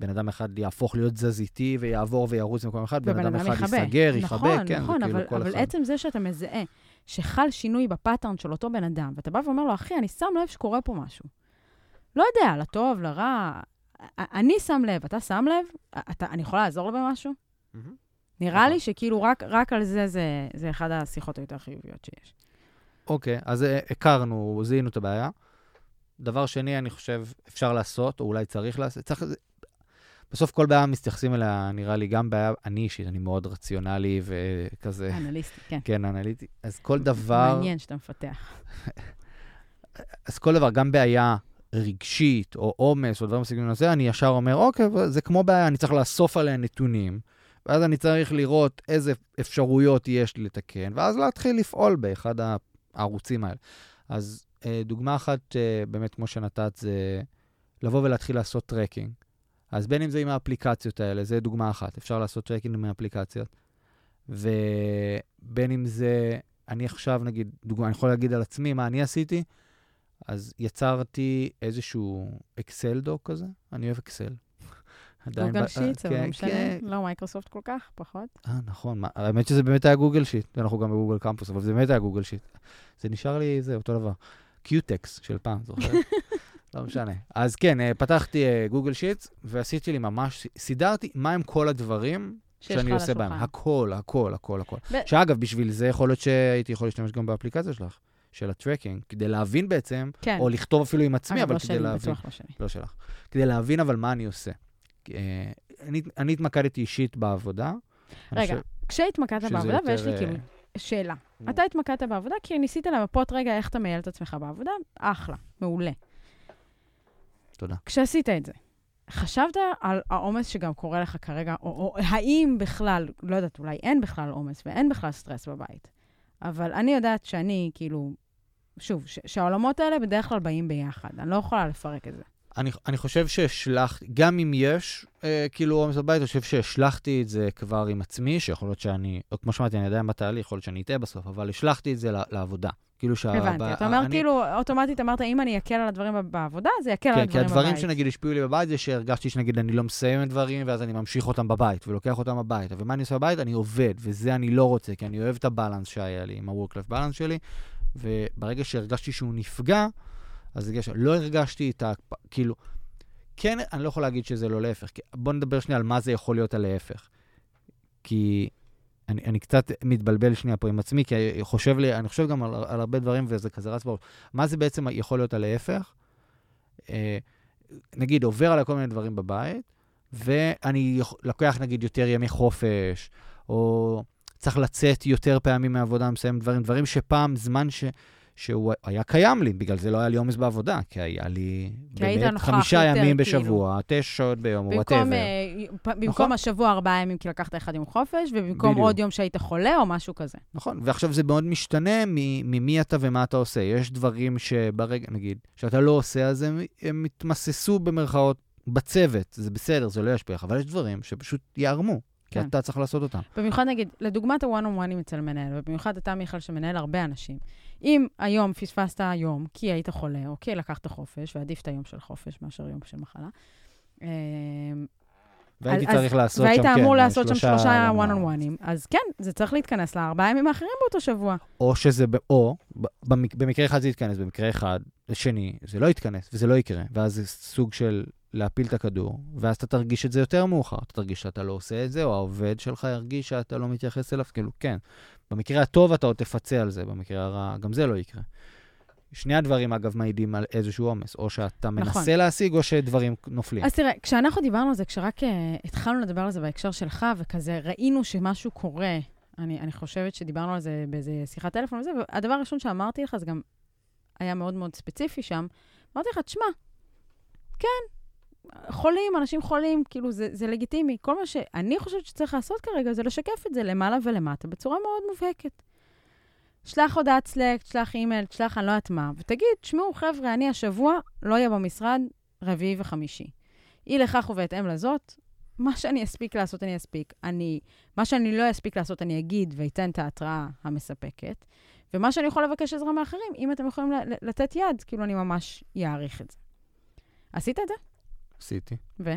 בן אדם אחד יהפוך להיות תזזיתי ויעבור וירוץ במקום אחד, בן אדם אחד. ייסגר, נכון, כן, נכון, זה כאילו אבל, אבל אחד. עצם זה שאתה מזהה שחל שינוי ב pattern של אותו בן אדם, ואתה בא ואומר לו, אחי, אני שם לב שקורה פה משהו. לא יודע, לטוב, לרע, אני שם לב, אתה שם לב? אתה, אני יכולה לעזור לו במשהו? מהמם. נראה נכון. לי שכאילו רק, רק על זה, זה, זה אחד השיחות היותר חיוביות שיש. אוקיי, אז אה, הכרנו, זיהינו את הבעיה. דבר שני, אני חושב, אפשר לעשות, או אולי צריך לעשות, צריך... בסוף כל בעיה מתייחסים אליה, נראה לי, גם בעיה, אני אישית, אני מאוד רציונלי וכזה, אנליסטי, כן. כן, אנליטי. אז כל דבר... מעניין שאתה מפתח. אז כל דבר, גם בעיה רגשית, או עומס, או דברים בסגנון הזה, אני ישר אומר, אוקיי, זה כמו בעיה, אני צריך לאסוף עליה נתונים, ואז אני צריך לראות איזה אפשרויות יש לי לתקן, ואז להתחיל לפעול באחד הערוצים האלה. אז אה, דוגמה אחת, אה, באמת, כמו שנתת, זה לבוא ולהתחיל לעשות tracking. אז בין אם זה עם האפליקציות האלה, זה דוגמה אחת, אפשר לעשות tracking עם האפליקציות. ובין אם זה, אני עכשיו, נגיד, דוגמה, אני יכול להגיד על עצמי מה אני עשיתי, אז יצרתי איזשהו אקסל doc כזה, אני אוהב אקסל. עדיין גוגל ב- Sheets, אבל כן, לא משנה. כן. לא מייקרוסופט כל כך, פחות. אה, נכון, האמת שזה באמת היה גוגל sheet, אנחנו גם בגוגל קמפוס, אבל זה באמת היה גוגל sheet. זה נשאר לי, זה אותו דבר. קיוטקס של פעם, זוכר? לא משנה. אז כן, אה, פתחתי אה, גוגל sheet, ועשיתי לי ממש, סידרתי מהם כל הדברים שאני עושה בהם. הכל, הכל, הכל, הכל. שאגב, בשביל זה יכול להיות שהייתי יכול להשתמש גם באפליקציה שלך, של הטרקינג, כדי להבין בעצם, כן. או לכתוב אפילו עם עצמי, אבל לא כדי שלי, להבין. בטוח לא שלי. לא שלך. כדי להבין אבל מה אני עושה. אה, אני, אני התמקדתי אישית בעבודה. רגע, חושב כשהתמקדת בעבודה, ויש לי יותר, כאילו אה, שאלה. נו. אתה התמקדת בעבודה כי ניסית למפות רגע איך אתה מייעל את עצמך בעבודה, אחלה, מעולה. תודה. כשעשית את זה, חשבת על העומס שגם קורה לך כרגע, או, או האם בכלל, לא יודעת, אולי אין בכלל עומס ואין בכלל סטרס בבית, אבל אני יודעת שאני, כאילו, שוב, ש- שהעולמות האלה בדרך כלל באים ביחד, אני לא יכולה לפרק את זה. אני, אני חושב שהשלחתי, גם אם יש אה, כאילו עומס בבית, אני חושב שהשלחתי את זה כבר עם עצמי, שיכול להיות שאני, או כמו שאמרתי, אני עדיין בתהליך, יכול להיות שאני אטעה בסוף, אבל השלחתי את זה לעבודה. כאילו שה... הבנתי, אתה אומר אני- כאילו, אוטומטית אמרת, אם אני אקל על הדברים בעבודה, זה יקל על כן, כי הדברים בבית. הדברים שנגיד השפיעו לי בבית זה שהרגשתי שנגיד אני לא מסיים את דברים, ואז אני ממשיך אותם בבית, ולוקח אותם הביתה. ומה אני עושה בבית? אני עובד, וזה אני לא רוצה, כי אני אוהב את הבלנס שהיה לי, עם ה-work-life balance שלי, וברגע שהרגשתי שהוא נפגע, אז הרגשתי, לא הרגשתי את ה... כאילו, כן, אני לא יכול להגיד שזה לא להפך. כי- בוא נדבר שנייה על מה זה יכול להיות הלהפך. כי אני, אני קצת מתבלבל שנייה פה עם עצמי, כי חושב לי, אני חושב גם על, על הרבה דברים, וזה כזה רץ בראש. מה זה בעצם יכול להיות הלהפך? אה, נגיד, עובר עליי כל מיני דברים בבית, ואני לוקח נגיד יותר ימי חופש, או צריך לצאת יותר פעמים מהעבודה, מסיים דברים, דברים שפעם, זמן ש... שהוא היה קיים לי, בגלל זה לא היה לי עומס בעבודה, כי היה לי כי באמת חמישה יותר, ימים כאילו. בשבוע, תשע שעות ביום, או במקום, whatever. אה, פ- במקום נכון. השבוע ארבעה ימים כי לקחת אחד יום חופש, ובמקום בדיוק. עוד יום שהיית חולה או משהו כזה. נכון, ועכשיו זה מאוד משתנה ממי אתה ומה אתה עושה. יש דברים שברגע, נגיד, שאתה לא עושה, אז הם, הם מתמסמסו במרכאות בצוות, זה בסדר, זה לא ישפיע לך, אבל יש דברים שפשוט יערמו, כן. אתה צריך לעשות אותם. במיוחד נגיד, לדוגמת ה-one on one אצל מנהל, ובמיוחד אתה, מיכאל, שמנהל הרבה אנשים. אם היום פספסת היום כי היית חולה, או כי לקחת חופש, ועדיף את היום של חופש מאשר יום של מחלה, אה, והייתי אז- צריך לעשות והיית שם, כן, אמור לעשות שם שלושה one on on one. one'ים, אז כן, זה צריך להתכנס לארבעה ימים האחרים באותו שבוע. או שזה, או, במקרה אחד זה יתכנס, במקרה אחד, שני, זה לא יתכנס, וזה לא יקרה. ואז זה סוג של להפיל את הכדור, ואז אתה תרגיש את זה יותר מאוחר. אתה תרגיש שאתה לא עושה את זה, או העובד שלך ירגיש שאתה לא מתייחס אליו, כאילו, כן. במקרה הטוב אתה עוד תפצה על זה, במקרה הרע, גם זה לא יקרה. שני הדברים, אגב, מעידים על איזשהו עומס, או שאתה מנסה נכון. להשיג, או שדברים נופלים. אז תראה, כשאנחנו דיברנו על זה, כשרק uh, התחלנו לדבר על זה בהקשר שלך, וכזה ראינו שמשהו קורה, אני, אני חושבת שדיברנו על זה באיזה שיחת טלפון וזה, והדבר הראשון שאמרתי לך זה גם, היה מאוד מאוד ספציפי שם. אמרתי לך, תשמע, כן, חולים, אנשים חולים, כאילו, זה, זה לגיטימי. כל מה שאני חושבת שצריך לעשות כרגע זה לשקף את זה למעלה ולמטה בצורה מאוד מובהקת. שלח הודעת סלקט, שלח אימייל, שלח אני לא יודעת מה, ותגיד, תשמעו, חבר'ה, אני השבוע לא אהיה במשרד רביעי וחמישי. אי לכך ובהתאם לזאת, מה שאני אספיק לעשות, אני אספיק. אני, מה שאני לא אספיק לעשות, אני אגיד ואתן את ההתראה המספקת. ומה שאני יכול לבקש עזרה מאחרים, אם אתם יכולים לתת יד, כאילו אני ממש אעריך את זה. עשית את זה? עשיתי. ו?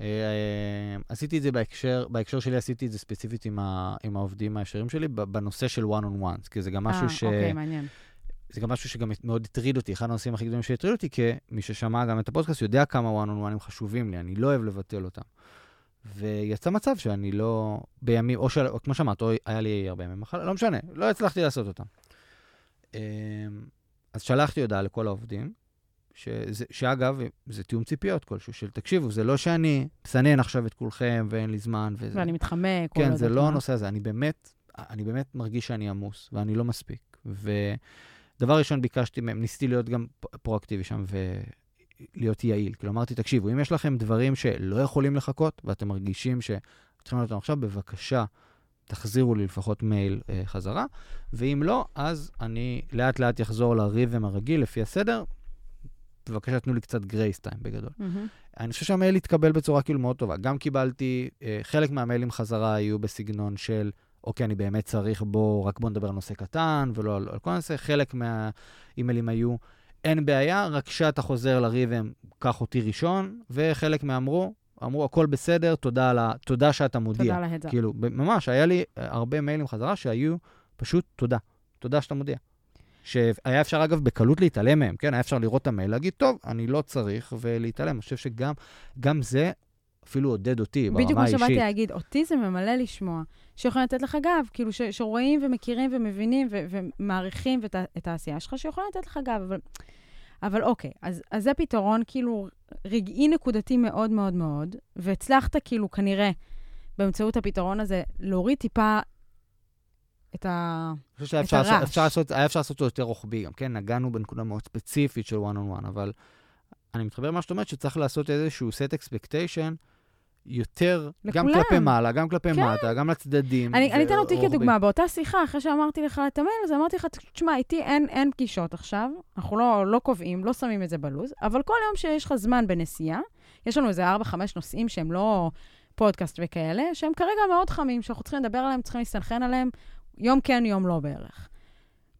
אה, אה, עשיתי את זה בהקשר, בהקשר שלי עשיתי את זה ספציפית עם, ה, עם העובדים הישרים שלי, בנושא של one on one, כי זה גם משהו 아, ש... אוקיי, מעניין. זה גם משהו שגם מאוד הטריד אותי, אחד הנושאים הכי גדולים שהטריד אותי, כי מי ששמע גם את הפודקאסט יודע כמה one on one חשובים לי, אני לא אוהב לבטל אותם. ויצא מצב שאני לא, בימים, או, של, או כמו שאמרת, או היה לי הרבה ימים מחלה, לא משנה, לא הצלחתי לעשות אותם. אז שלחתי הודעה לכל העובדים, שזה, שאגב, זה תיאום ציפיות כלשהו, של תקשיבו, זה לא שאני מסנן עכשיו את כולכם ואין לי זמן וזה. ואני מתחמק. כן, לא זה לא הנושא הזה, אני באמת, אני באמת מרגיש שאני עמוס, ואני לא מספיק. ודבר ראשון ביקשתי מהם, ניסיתי להיות גם פרואקטיבי שם ולהיות יעיל. כאילו אמרתי, תקשיבו, אם יש לכם דברים שלא יכולים לחכות, ואתם מרגישים שצריכים להיות עכשיו, בבקשה, תחזירו לי לפחות מייל אה, חזרה, ואם לא, אז אני לאט לאט אחזור לריתם הרגיל לפי הסדר, בבקשה תנו לי קצת גרייס טיים בגדול. Mm-hmm. אני חושב שהמייל התקבל בצורה כאילו מאוד טובה. גם קיבלתי, אה, חלק מהמיילים חזרה היו בסגנון של, אוקיי, אני באמת צריך בו, רק בוא נדבר על נושא קטן, ולא על, על כל נושא. חלק מהאימיילים היו, אין בעיה, רק כשאתה חוזר לריבם, קח אותי ראשון, וחלק מהאמרו, אמרו, הכל בסדר, תודה, לה, תודה שאתה מודיע. תודה להדע. כאילו, ממש, היה לי הרבה מיילים חזרה שהיו פשוט תודה. תודה שאתה מודיע. שהיה אפשר, אגב, בקלות להתעלם מהם, כן? היה אפשר לראות את המייל, להגיד, טוב, אני לא צריך, ולהתעלם. אני חושב שגם זה אפילו עודד אותי ברמה האישית. בדיוק כמו שבאתי להגיד, אותי זה ממלא לשמוע, שיכולים לתת לך גב, כאילו, ש, שרואים ומכירים ומבינים ו, ומעריכים את, את העשייה שלך, שיכולים לתת לך גב, אבל... אבל אוקיי, אז, אז זה פתרון כאילו רגעי נקודתי מאוד מאוד מאוד, והצלחת כאילו כנראה באמצעות הפתרון הזה להוריד טיפה את, ה... את שאפשר, הרעש. אפשר לעשות, היה אפשר לעשות אותו יותר רוחבי גם, כן? נגענו בנקודה מאוד ספציפית של one on one, אבל אני מתחבר למה שאת אומרת, שצריך לעשות איזשהו set expectation יותר, לכולם. גם כלפי מעלה, גם כלפי כן. מטה, גם לצדדים. אני, אני אתן אותי כדוגמה, באותה שיחה, אחרי שאמרתי לך את המייל הזה, אמרתי לך, תשמע, איתי אין, אין פגישות עכשיו, אנחנו לא, לא קובעים, לא שמים את זה בלוז, אבל כל יום שיש לך זמן בנסיעה, יש לנו איזה 4-5 נושאים שהם לא פודקאסט וכאלה, שהם כרגע מאוד חמים, שאנחנו צריכים לדבר עליהם, צריכים להסתנכרן עליהם, יום כן, יום לא בערך.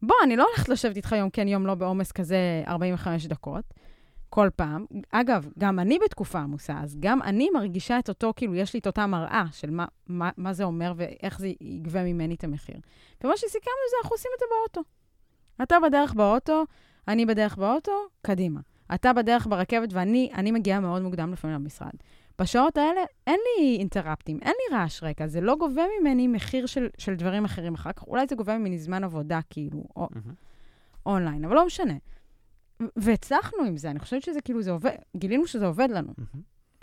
בוא, אני לא הולכת לשבת איתך יום כן, יום לא בעומס כזה 45 דקות, כל פעם. אגב, גם אני בתקופה עמוסה, אז גם אני מרגישה את אותו, כאילו, יש לי את אותה מראה של מה, מה, מה זה אומר ואיך זה יגבה ממני את המחיר. ומה שסיכמנו זה, אנחנו עושים את זה באוטו. אתה בדרך באוטו, אני בדרך באוטו, קדימה. אתה בדרך ברכבת ואני מגיעה מאוד מוקדם לפעמים למשרד. בשעות האלה אין לי אינטראפטים, אין לי רעש רקע, זה לא גובה ממני מחיר של, של דברים אחרים אחר כך. אולי זה גובה ממני זמן עבודה, כאילו, או, mm-hmm. אונליין, אבל לא משנה. והצלחנו עם זה, אני חושבת שזה כאילו, זה עובד, גילינו שזה עובד לנו. Mm-hmm.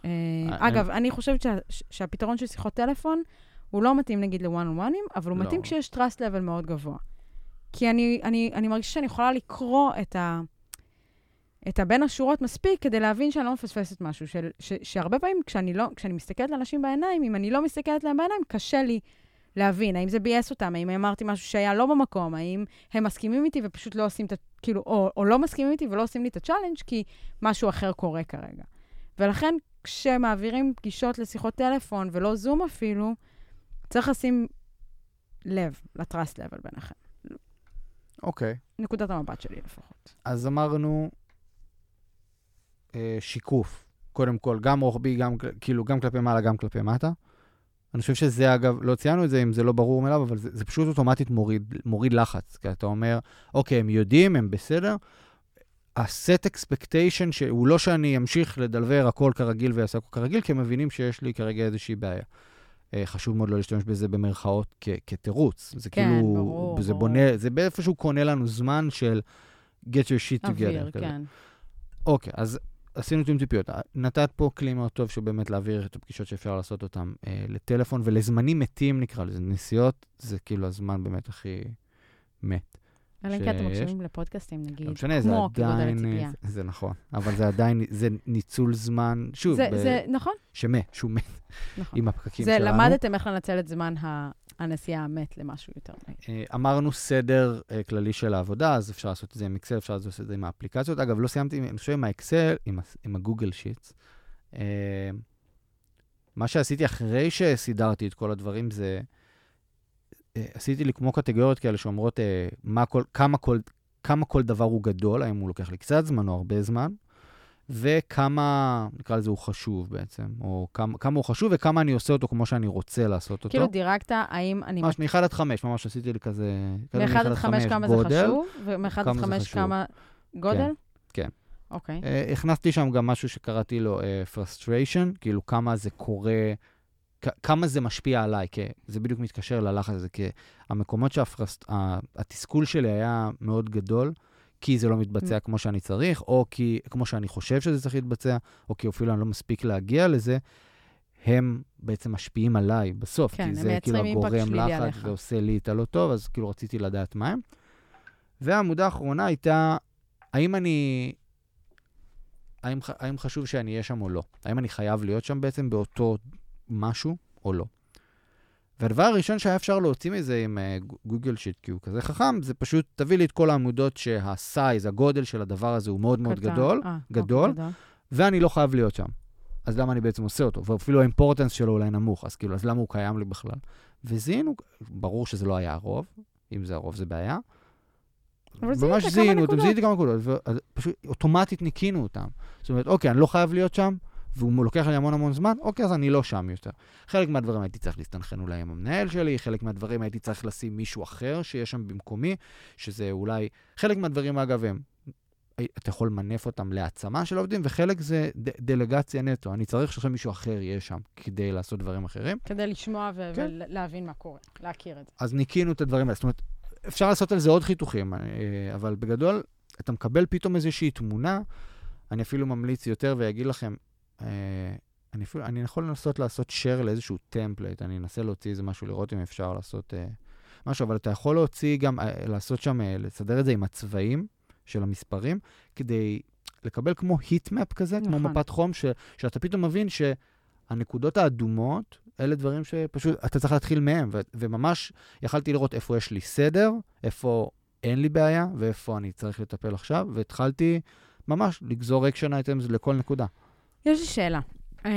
אה, אגב, אני חושבת שה, שהפתרון של שיחות טלפון, הוא לא מתאים נגיד לוואן on וואנים, אבל הוא לא. מתאים כשיש trust level מאוד גבוה. כי אני, אני, אני מרגישה שאני יכולה לקרוא את ה... את הבין השורות מספיק כדי להבין שאני לא מפספסת משהו. של, ש, שהרבה פעמים כשאני, לא, כשאני מסתכלת על אנשים בעיניים, אם אני לא מסתכלת להם בעיניים, קשה לי להבין האם זה ביאס אותם, האם אמרתי משהו שהיה לא במקום, האם הם מסכימים איתי ופשוט לא עושים את ה... כאילו, או, או לא מסכימים איתי ולא עושים לי את ה challenge כי משהו אחר קורה כרגע. ולכן, כשמעבירים פגישות לשיחות טלפון ולא זום אפילו, צריך לשים לב לטראסט לבל ביניכם. אוקיי. Okay. נקודת המבט שלי לפחות. אז אמרנו אה, שיקוף, קודם כל, גם רוחבי, גם, כאילו, גם כלפי מעלה, גם כלפי מטה. אני חושב שזה, אגב, לא ציינו את זה אם זה לא ברור מאליו, אבל זה, זה פשוט אוטומטית מוריד, מוריד לחץ. כי אתה אומר, אוקיי, הם יודעים, הם בסדר. הסט אקספקטיישן, שהוא לא שאני אמשיך לדלבר הכל כרגיל ואעשה הכל כרגיל, כי הם מבינים שיש לי כרגע איזושהי בעיה. אה, חשוב מאוד לא להשתמש בזה במרכאות כ- כתירוץ. זה כן, כאילו, ברור, זה ברור. בונה, זה באיפשהו קונה לנו זמן של get your shit together. אוויר, כן. אוקיי, אז עשינו תיאום ציפיות. נתת פה כלי מאוד טוב שהוא באמת להעביר את הפגישות שאפשר לעשות אותן אה, לטלפון ולזמנים מתים נקרא לזה. נסיעות זה כאילו הזמן באמת הכי מת. אלא אם כן אתם. מקשיבים לפודקאסטים, נגיד, לא משנה, זה כמו כגודל עדיין... זה, זה נכון, אבל זה עדיין, זה ניצול זמן, שוב, זה, ב- זה, נכון, שמת, שהוא מת נכון. עם הפקקים זה, שלנו. למדתם איך לנצל את זמן ה- הנסיעה המת למשהו יותר נעים. אה, אמרנו סדר אה, כללי של העבודה, אז אפשר לעשות את זה עם אקסל, אפשר לעשות את זה עם האפליקציות. אגב, לא סיימתי, אני חושב עם האקסל, עם, הגוגל שיטס. אה, מה שעשיתי אחרי שסידרתי את כל הדברים זה, עשיתי לי כמו קטגוריות כאלה שאומרות מה כל, כמה, כל, כמה כל דבר הוא גדול, האם הוא לוקח לי קצת זמן או הרבה זמן, וכמה, נקרא לזה, הוא חשוב בעצם, או כמה, כמה הוא חשוב וכמה אני עושה אותו כמו שאני רוצה לעשות אותו. כאילו דירגת, האם אני... ממש מ-1 עד 5, ממש עשיתי לי כזה... כזה מ-1 עד 5 כמה זה גודל. חשוב, ומ-1 עד כמה זה 5 חשוב. כמה גודל? כן. אוקיי. אה, הכנסתי שם גם משהו שקראתי לו אה, frustration, כאילו כמה זה קורה, כ- כמה זה משפיע עליי, כי זה בדיוק מתקשר ללחץ הזה, כי המקומות שהתסכול שלי היה מאוד גדול, כי זה לא מתבצע כמו שאני צריך, או כי, כמו שאני חושב שזה צריך להתבצע, או כי אפילו אני לא מספיק להגיע לזה, הם בעצם משפיעים עליי בסוף, כן, כי זה כאילו הגורם שלילי לחץ. ועושה לי את הלא טוב, אז כאילו רציתי לדעת מה הם. והעמודה האחרונה הייתה, האם אני, האם, האם חשוב שאני אהיה שם או לא? האם אני חייב להיות שם בעצם באותו משהו או לא? והדבר הראשון שהיה אפשר להוציא מזה עם uh, גוגל שיט, כי הוא כזה חכם, זה פשוט תביא לי את כל העמודות שהסייז, הגודל של הדבר הזה הוא מאוד מאוד קטן. גדול, אה, גדול. אוקיי, ואני לא חייב להיות שם. אז למה אני בעצם עושה אותו? ואפילו האימפורטנס שלו אולי נמוך, אז כאילו, אז למה הוא קיים לי בכלל? וזיהינו, ברור שזה לא היה הרוב, אם זה הרוב זה בעיה. ממש זיהינו אותם. זיהיתי כמה נקודות, ופשוט אוטומטית ניקינו אותם. זאת אומרת, אוקיי, אני לא חייב להיות שם, והוא לוקח לי המון המון זמן, אוקיי, אז אני לא שם יותר. חלק מהדברים הייתי צריך להסתנכרן אולי עם המנהל שלי, חלק מהדברים הייתי צריך לשים מישהו אחר שיהיה שם במקומי, שזה אולי... חלק מהדברים, אגב, הם... אתה יכול למנף אותם להעצמה של העובדים, וחלק זה ד- דלגציה נטו. אני צריך שעכשיו מישהו אחר יהיה שם כדי לעשות דברים אחרים. כדי לשמוע ו- כן. ולהבין מה קורה, להכיר את זה. אז ניקינו את הדברים האלה. זאת אומרת, אפשר לעשות על זה עוד חיתוכים, אה, אבל בגדול, אתה מקבל פתאום איזושהי תמונה, אני אפילו ממליץ יותר ואגיד לכם, אני, אפילו, אני יכול לנסות לעשות share לאיזשהו template, אני אנסה להוציא איזה משהו, לראות אם אפשר לעשות אה, משהו, אבל אתה יכול להוציא גם, אה, לעשות שם, אה, לסדר את זה עם הצבעים של המספרים, כדי לקבל כמו heat map כזה, כמו נכון. מפת חום, ש, שאתה פתאום מבין שהנקודות האדומות, אלה דברים שפשוט, אתה צריך להתחיל מהם, ו- וממש יכלתי לראות איפה יש לי סדר, איפה אין לי בעיה, ואיפה אני צריך לטפל עכשיו, והתחלתי ממש לגזור action items לכל נקודה. יש לי שאלה. אמ,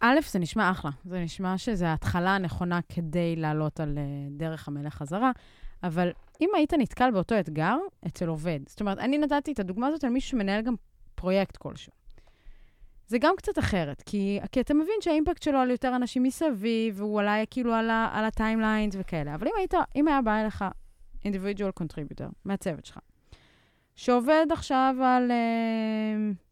א', זה נשמע אחלה. זה נשמע שזו ההתחלה הנכונה כדי לעלות על אה, דרך המלך חזרה, אבל אם היית נתקל באותו אתגר אצל עובד, זאת אומרת, אני נתתי את הדוגמה הזאת על מישהו שמנהל גם פרויקט כלשהו. זה גם קצת אחרת, כי, כי אתה מבין שה impact שלו על יותר אנשים מסביב, והוא עלה כאילו על, על ה timelines וכאלה. אבל אם, היית, אם היה בא אליך individual contributor מהצוות שלך, שעובד עכשיו על... אה,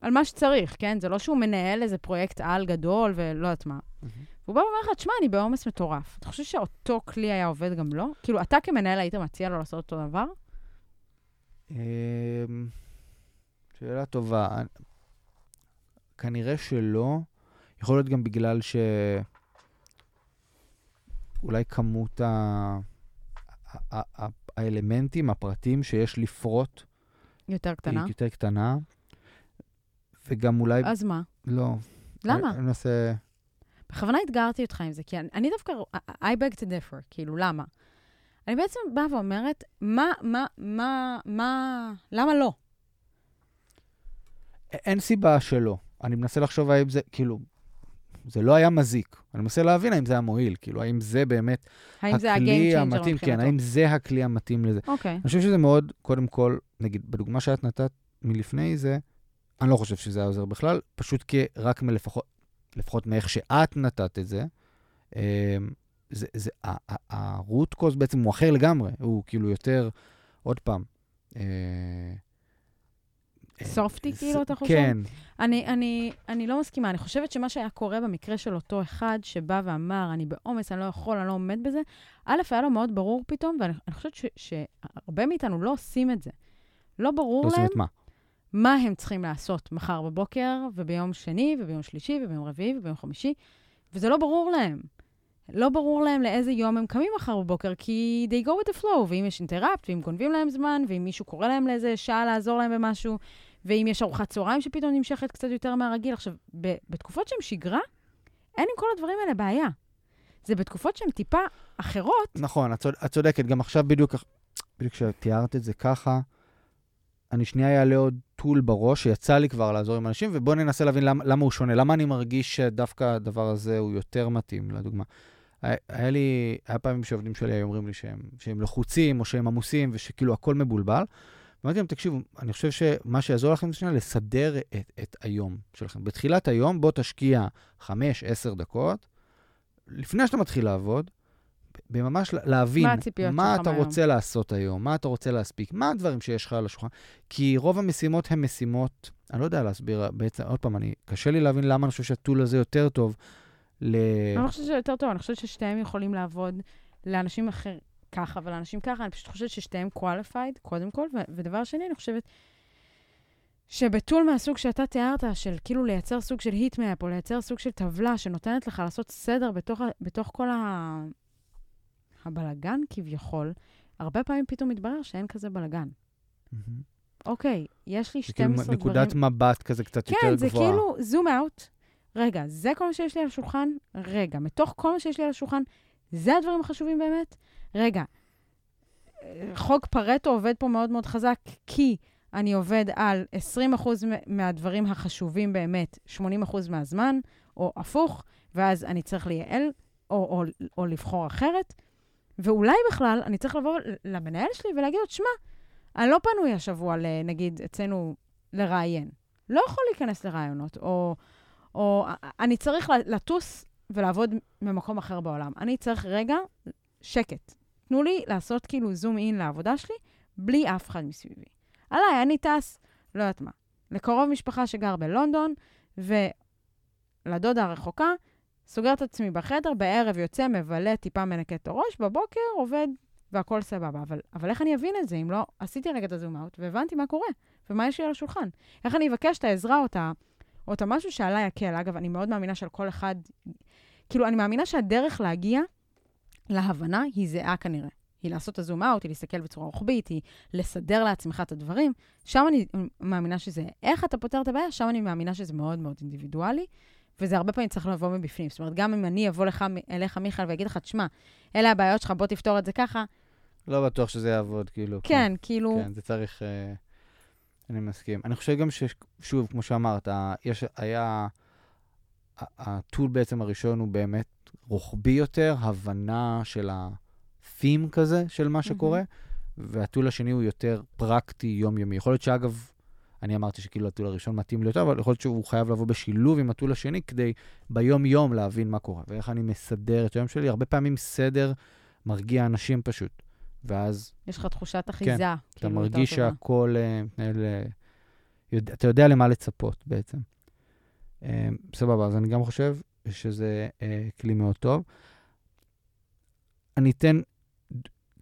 על מה שצריך, כן? זה לא שהוא מנהל איזה פרויקט על גדול ולא יודעת מה. והוא בא ואומר לך, תשמע, אני בעומס מטורף. אתה חושב שאותו כלי היה עובד גם לו? כאילו, אתה כמנהל היית מציע לו לעשות אותו דבר? אמ, שאלה טובה. כנראה שלא. יכול להיות גם בגלל ש... אולי כמות ה- האלמנטים, הפרטים שיש לפרוט, יותר קטנה. היא יותר קטנה. וגם אולי... אז מה? לא. למה? אני מנסה... בכוונה אתגרתי אותך עם זה, כי אני, אני דווקא, I beg to differ, כאילו, למה? אני בעצם באה ואומרת, מה, מה, מה, מה, למה לא? אין סיבה שלא. אני מנסה לחשוב האם זה, כאילו, זה לא היה מזיק. אני מנסה להבין האם זה היה מועיל, כאילו, האם זה באמת האם זה הכלי changer המתאים? כן, האם זה הכלי המתאים לזה. אוקיי. אני חושב שזה מאוד, קודם כל, נגיד, בדוגמה שאת נתת מלפני זה, אני לא חושב שזה היה עוזר בכלל, פשוט כי רק מלפחות, לפחות מאיך שאת נתת את זה, אמ, זה, זה, הרוט קוז בעצם הוא אחר לגמרי, הוא כאילו יותר, עוד פעם, אה, אה, סופטי, ס- כאילו, אתה חושב? כן, אני, אני, אני לא מסכימה, אני חושבת שמה שהיה קורה במקרה של אותו אחד שבא ואמר, אני בעומס, אני לא יכול, אני לא עומד בזה, א', היה לו מאוד ברור פתאום, ואני אני חושבת ש, שהרבה מאיתנו לא עושים את זה. לא ברור לא עושים להם את מה? מה הם צריכים לעשות מחר בבוקר, וביום שני, וביום שלישי, וביום רביעי, וביום חמישי, וזה לא ברור להם. לא ברור להם לאיזה יום הם קמים מחר בבוקר, כי they go with the flow, ואם יש אינטראפט, ואם גונבים להם זמן, ואם מישהו קורא להם לאיזה שעה לעזור להם במשהו, ואם יש ארוחת צהריים שפתאום נמשכת קצת יותר מהרגיל. עכשיו, בתקופות שהן שגרה, אין עם כל הדברים האלה בעיה. זה בתקופות שהן טיפה אחרות. נכון, את צודקת. גם עכשיו בדיוק, בדיוק כשתיארת את זה ככה, אני שנייה אעלה עוד טול בראש, שיצא לי כבר לעזור עם אנשים, ובואו ננסה להבין למה, למה הוא שונה. למה אני מרגיש שדווקא הדבר הזה הוא יותר מתאים, לדוגמה. היה, לי, היה פעמים שעובדים שלי היו אומרים לי שהם, שהם לחוצים, או שהם עמוסים, ושכאילו הכל מבולבל. ואמרתי להם, תקשיבו, אני חושב שמה שיעזור לכם זה שנייה לסדר את, את היום שלכם. בתחילת היום, בוא תשקיע 5-10 דקות, לפני שאתה מתחיל לעבוד, בממש להבין מה מה אתה מהיום? רוצה לעשות היום, מה אתה רוצה להספיק, מה הדברים שיש לך על השולחן. כי רוב המשימות הן משימות, אני לא יודע להסביר, בעצם, עוד פעם, אני, קשה לי להבין למה אני חושב שהטול הזה יותר טוב ל... אני לא חושבת שזה יותר טוב, אני חושבת ששתיהם יכולים לעבוד לאנשים אחר ככה ולאנשים ככה, אני פשוט חושבת ששתיהם qualified, קודם כל, ו- ודבר שני, אני חושבת שבטול מהסוג שאתה תיארת, של כאילו לייצר סוג של היטמאפ, או לייצר סוג של טבלה שנותנת לך לעשות סדר בתוך, בתוך כל ה... הבלגן כביכול, הרבה פעמים פתאום מתברר שאין כזה בלגן. אוקיי, יש לי זה כאילו 12 דברים... נקודת מבט כזה קצת יותר כן, גבוהה. זה כאילו זום אאוט. רגע, זה כל מה שיש לי על השולחן? רגע, מתוך כל מה שיש לי על השולחן, זה הדברים החשובים באמת? רגע, חוק פרטו עובד פה מאוד מאוד חזק, כי אני עובד על 20% מ- מהדברים החשובים באמת, 80% מהזמן, או הפוך, ואז אני צריך לייעל, או, או, או לבחור אחרת. ואולי בכלל אני צריך לבוא למנהל שלי ולהגיד לו, שמע, אני לא פנוי השבוע, נגיד, אצלנו לראיין. לא יכול להיכנס לרעיונות, או, או אני צריך לטוס ולעבוד ממקום אחר בעולם. אני צריך רגע שקט. תנו לי לעשות כאילו זום אין לעבודה שלי, בלי אף אחד מסביבי. עליי, אני טס, לא יודעת מה, לקרוב משפחה שגר בלונדון, ולדודה הרחוקה, סוגר את עצמי בחדר, בערב יוצא, מבלה, טיפה מנקה את הראש, בבוקר עובד, והכל סבבה. אבל, אבל איך אני אבין את זה אם לא עשיתי רגע את הזום אאוט והבנתי מה קורה, ומה יש לי על השולחן? איך אני אבקש את העזרה או את, המשהו שעליי יקל? אגב, אני מאוד מאמינה שעל כל אחד, כאילו, אני מאמינה שהדרך להגיע להבנה היא זהה כנראה. היא לעשות את הזום אאוט, היא להסתכל בצורה רוחבית, היא לסדר לעצמך את הדברים. שם אני מאמינה שזה איך אתה פותר את הבעיה, שם אני מאמינה שזה מאוד מאוד אינדיבידואלי, וזה הרבה פעמים צריך לבוא מבפנים. זאת אומרת, גם אם אני אבוא לך, אליך, מיכאל, ואגיד לך, תשמע, אלה הבעיות שלך, בוא תפתור את זה ככה. לא בטוח שזה יעבוד, כאילו. כן, כאילו... כן, זה צריך... אה, אני מסכים. אני חושב גם ששוב, כמו שאמרת, יש, היה... הטול בעצם הראשון הוא באמת רוחבי יותר, הבנה של ה-theme כזה של מה שקורה, והטול השני הוא יותר פרקטי, יומיומי. יכול להיות שאגב, אני אמרתי שכאילו הטול הראשון מתאים לי יותר, אבל יכול להיות שהוא חייב לבוא בשילוב עם הטול השני כדי ביום-יום להבין מה קורה, ואיך אני מסדר את היום שלי. הרבה פעמים סדר מרגיע אנשים פשוט, ואז... יש לך תחושת אחיזה. כן, כאילו, אתה מרגיש שהכל uh, מתנהל... Uh, יודע, אתה יודע למה לצפות בעצם. Uh, סבבה, אז אני גם חושב שזה uh, כלי מאוד טוב. אני אתן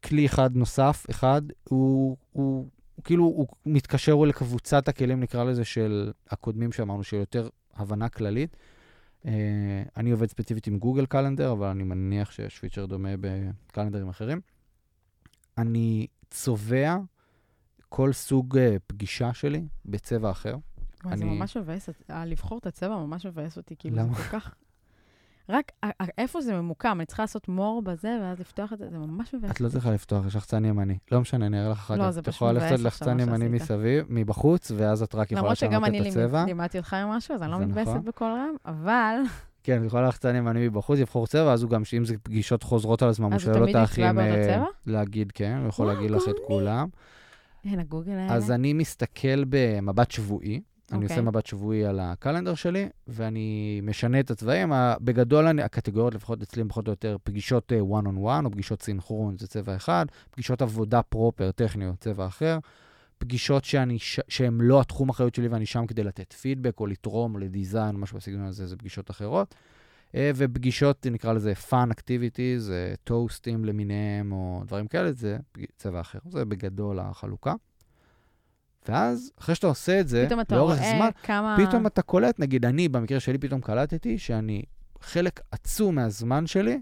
כלי אחד נוסף, אחד, הוא, הוא כאילו, הוא מתקשר לקבוצת הכלים, נקרא לזה, של הקודמים שאמרנו, של יותר הבנה כללית. Uh, אני עובד ספציפית עם גוגל קלנדר, אבל אני מניח שיש פיצ'ר דומה בקלנדרים אחרים. אני צובע כל סוג uh, פגישה שלי בצבע אחר. וואי, זה אני- ממש מבאס, ה- לבחור את הצבע ממש מבאס אותי, כאילו, למה? זה כל כך... רק ה- ה- איפה זה ממוקם, אני צריכה לעשות מור בזה, ואז לפתוח את זה, זה ממש מבאס. את לא צריכה לפתוח, יש לחצן ימני. לא משנה, אני אראה לך אחר כך. לא, זה את פשוט יכולה מבאס לעשות עכשיו, לחצן מה ימני שעשית. מסביב, מבחוץ, ואז את רק יכולה למרות לשנות שגם את אני לימד- הצבע. לימדתי אותך עם משהו, אז אני לא מתבאסת נכון. בקול רם, אבל... כן, את יכולה לחצן ימני מבחוץ, לבחור צבע, ואז הוא גם, שאם זה פגישות חוזרות על עצמם, הוא אז שואל אותך אם אה? להגיד כן, הוא יכול להגיד לך את. כולם. אז אני מסתכל במבט שבועי. אני עושה אוקיי. מבט שבועי על הקלנדר שלי, ואני משנה את הצבעים. בגדול, אני, הקטגוריות, לפחות אצלי, פחות או יותר פגישות אה, one on one, או פגישות סינכרון, זה צבע אחד, פגישות עבודה פרופר, טכניות, צבע אחר, פגישות שאני, ש- שהן לא התחום אחריות שלי ואני שם כדי לתת פידבק, או לתרום, או לדיזיין, משהו בסגנון הזה, זה פגישות אחרות. אה, ופגישות, נקרא לזה fun activities, אה, טוסטים למיניהם, או דברים כאלה, זה צבע אחר. זה בגדול החלוקה. ואז, אחרי שאתה עושה את זה, פתאום אתה לאורך רואה זמן, כמה... פתאום אתה קולט, נגיד, אני, במקרה שלי, פתאום קלטתי שאני, חלק עצום מהזמן שלי,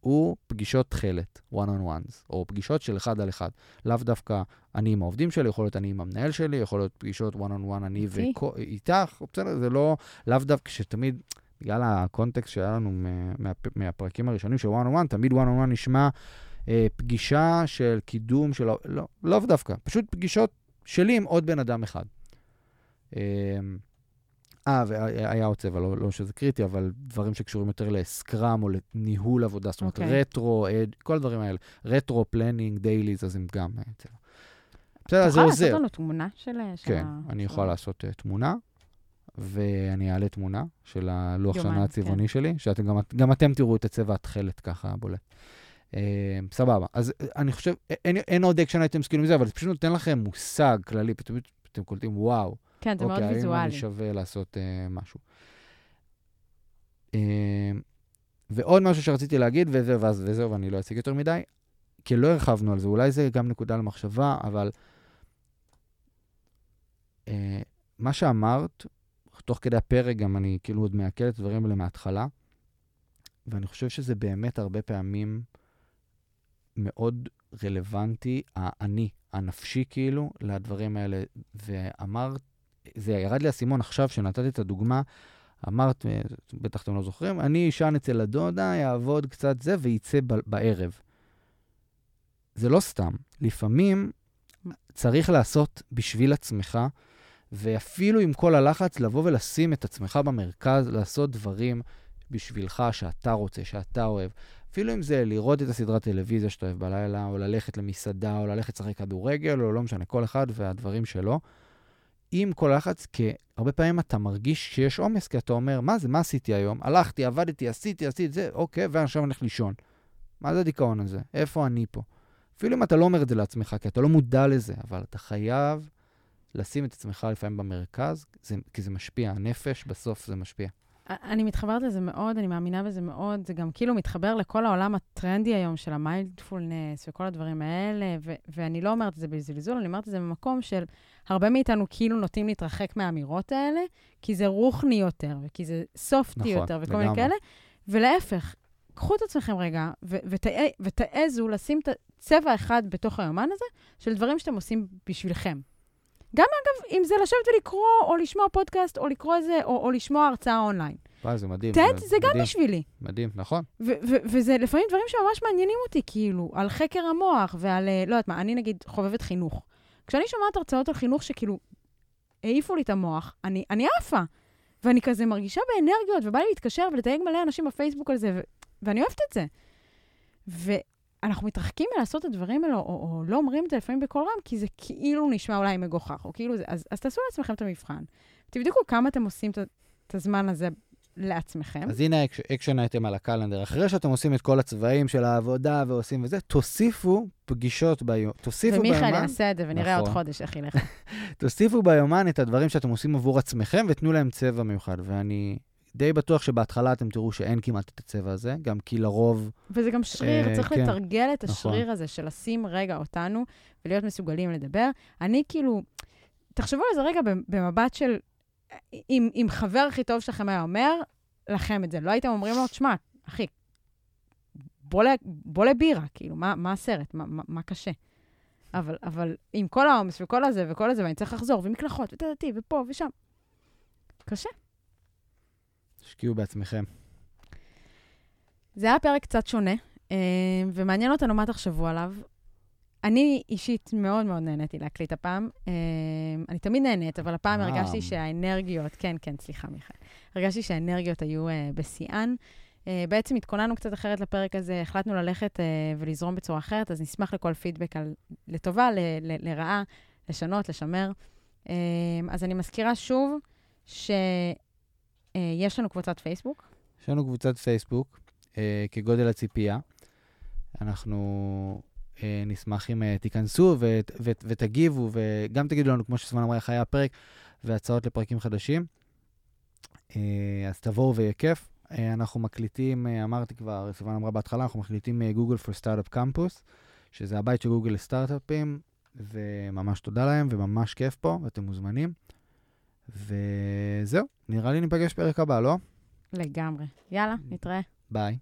הוא פגישות תכלת, one on ones, או פגישות של אחד על אחד. לאו דווקא אני עם העובדים שלי, יכול להיות אני עם המנהל שלי, יכול להיות פגישות one on one אני? ואיתך, בסדר, זה לא, לאו דווקא שתמיד, בגלל הקונטקסט שהיה לנו מה, מה, מהפרקים הראשונים של one on one, תמיד one on one נשמע אה, פגישה של קידום של, לא, לאו דווקא, פשוט פגישות שלי עם עוד בן אדם אחד. אה, אה, והיה עוד צבע, לא, לא שזה קריטי, אבל דברים שקשורים יותר לסקראם או לניהול עבודה, זאת אומרת, אוקיי. okay. רטרו, אד, כל הדברים האלה. רטרו, פלנינג, דייליז, אז הם גם אה, צבע. בסדר, זה תוכל לעשות עוזר. לנו תמונה של... של כן, ה- אני של יכול לעשות uh, תמונה, ואני אעלה תמונה של הלוח שנה הצבעוני כן. שלי, שאתם גם, גם אתם תראו את הצבע התכלת ככה בולט. Uh, סבבה. אז uh, אני חושב, אין, אין עוד action items כאילו מזה, אבל זה פשוט נותן לכם מושג כללי, פתאום אתם קולטים, וואו, כן, זה מאוד אוקיי, האם ויזואלי. אני שווה לעשות uh, משהו. Uh, ועוד משהו שרציתי להגיד, וזה, ואז וזהו, ואני לא אציג יותר מדי, כי לא הרחבנו על זה, אולי זה גם נקודה למחשבה, אבל uh, מה שאמרת, תוך כדי הפרק גם אני כאילו עוד מעכל את הדברים האלה מההתחלה, ואני חושב שזה באמת הרבה פעמים מאוד רלוונטי, האני, הנפשי כאילו, לדברים האלה. ואמרת, זה ירד לי האסימון עכשיו שנתתי את הדוגמה, אמרת, אה, בטח אתם לא זוכרים, אני אשן אצל הדודה, יעבוד קצת זה ויצא ב- בערב. זה לא סתם. לפעמים צריך לעשות בשביל עצמך, ואפילו עם כל הלחץ, לבוא ולשים את עצמך במרכז, לעשות דברים בשבילך שאתה רוצה, שאתה אוהב. אפילו אם זה לראות את הסדרת טלוויזיה שאתה אוהב בלילה, או ללכת למסעדה, או ללכת לשחק כדורגל, או לא משנה, כל אחד והדברים שלו. עם כל הלחץ, כי הרבה פעמים אתה מרגיש שיש עומס, כי אתה אומר, מה זה, מה עשיתי היום? הלכתי, עבדתי, עשיתי, עשיתי זה, אוקיי, ועכשיו אני הולך לישון. מה זה הדיכאון הזה? איפה אני פה? אפילו אם אתה לא אומר את זה לעצמך, כי אתה לא מודע לזה, אבל אתה חייב לשים את עצמך לפעמים במרכז, זה, כי זה משפיע. הנפש, בסוף זה משפיע. אני מתחברת לזה מאוד, אני מאמינה בזה מאוד. זה גם כאילו מתחבר לכל העולם הטרנדי היום של המיינדפולנס וכל הדברים האלה, ו- ואני לא אומרת את זה בזלזול, אני אומרת את זה במקום של הרבה מאיתנו כאילו נוטים להתרחק מהאמירות האלה, כי זה רוחני יותר, וכי זה סופטי נכון, יותר, וכל מיני. כאלה, ולהפך, קחו את עצמכם רגע, ו- ותע- ותעזו לשים את הצבע אחד בתוך היומן הזה, של דברים שאתם עושים בשבילכם. גם אגב, אם זה לשבת ולקרוא, או לשמוע פודקאסט, או לקרוא איזה, או, או לשמוע הרצאה אונליין. וואי, זה מדהים. טד זה גם מדהים, בשבילי. מדהים, נכון. ו- ו- וזה לפעמים דברים שממש מעניינים אותי, כאילו, על חקר המוח ועל, אה, לא יודעת מה, אני נגיד חובבת חינוך. כשאני שומעת הרצאות על חינוך שכאילו העיפו לי את המוח, אני, אני עפה. ואני כזה מרגישה באנרגיות, ובא לי להתקשר ולתייג מלא אנשים בפייסבוק על זה, ו- ואני אוהבת את זה. ואנחנו מתרחקים מלעשות את הדברים האלו, או, או לא אומרים את זה לפעמים בקול רם, כי זה כאילו נשמע אולי מגוחך, או כאילו זה, אז, אז תעשו לעצמכם את המבחן. תבדקו כמה אתם עושים את, הזמן הזה לעצמכם. אז הנה action item על ה calendar. אחרי שאתם עושים את כל הצבעים של העבודה ועושים וזה, תוסיפו פגישות ביום. תוסיפו ומיכאל ביומן, יעשה את זה, ונראה עוד נכון. חודש איך ילך. תוסיפו ביומן את הדברים שאתם עושים עבור עצמכם ותנו להם צבע מיוחד. ואני די בטוח שבהתחלה אתם תראו שאין כמעט את הצבע הזה, גם כי לרוב... וזה גם שריר, אה, צריך כן, לתרגל את נכון. השריר הזה של לשים רגע אותנו ולהיות מסוגלים לדבר. אני כאילו, תחשבו על זה רגע במבט של, אם, אם חבר הכי טוב שלכם היה אומר לכם את זה, לא הייתם אומרים לו, תשמע, אחי, בוא, ל, בוא לבירה, כאילו, מה, מה הסרט? מה, מה, מה קשה? אבל, אבל עם כל העומס וכל הזה וכל הזה, ואני צריך לחזור, ומקלחות, וטטטי, ופה ושם. קשה. תשקיעו בעצמכם. זה היה פרק קצת שונה, אה, ומעניין אותנו מה תחשבו עליו. אני אישית מאוד מאוד נהניתי להקליט הפעם. אה, אני תמיד נהנית, אבל הפעם. הרגשתי שהאנרגיות, כן, כן, סליחה, מיכאל. הרגשתי שהאנרגיות היו אה, בשיאן. בעצם התכוננו קצת אחרת לפרק הזה, החלטנו ללכת ולזרום בצורה אחרת, אז נשמח לכל פידבק על, לטובה, ל, ל, לרעה, לשנות, לשמר. אז אני מזכירה שוב שיש לנו קבוצת פייסבוק. יש לנו קבוצת פייסבוק, אה, כגודל הציפייה. אנחנו אה, נשמח אם אה, תיכנסו ו- ו- ותגיבו, וגם תגידו לנו, כמו שסבן אמרה, איך היה הפרק, והצעות לפרקים חדשים. אה, אז תבואו ויהיה כיף. אה, אנחנו מקליטים, אה, אמרתי כבר, סבן אמרה בהתחלה, אנחנו מקליטים גוגל for Startup Campus, שזה הבית של גוגל לסטארט-אפים, וממש תודה להם, וממש כיף פה, ואתם מוזמנים. וזהו, נראה לי ניפגש פרק הבא, לא? לגמרי. יאללה, נתראה. ביי.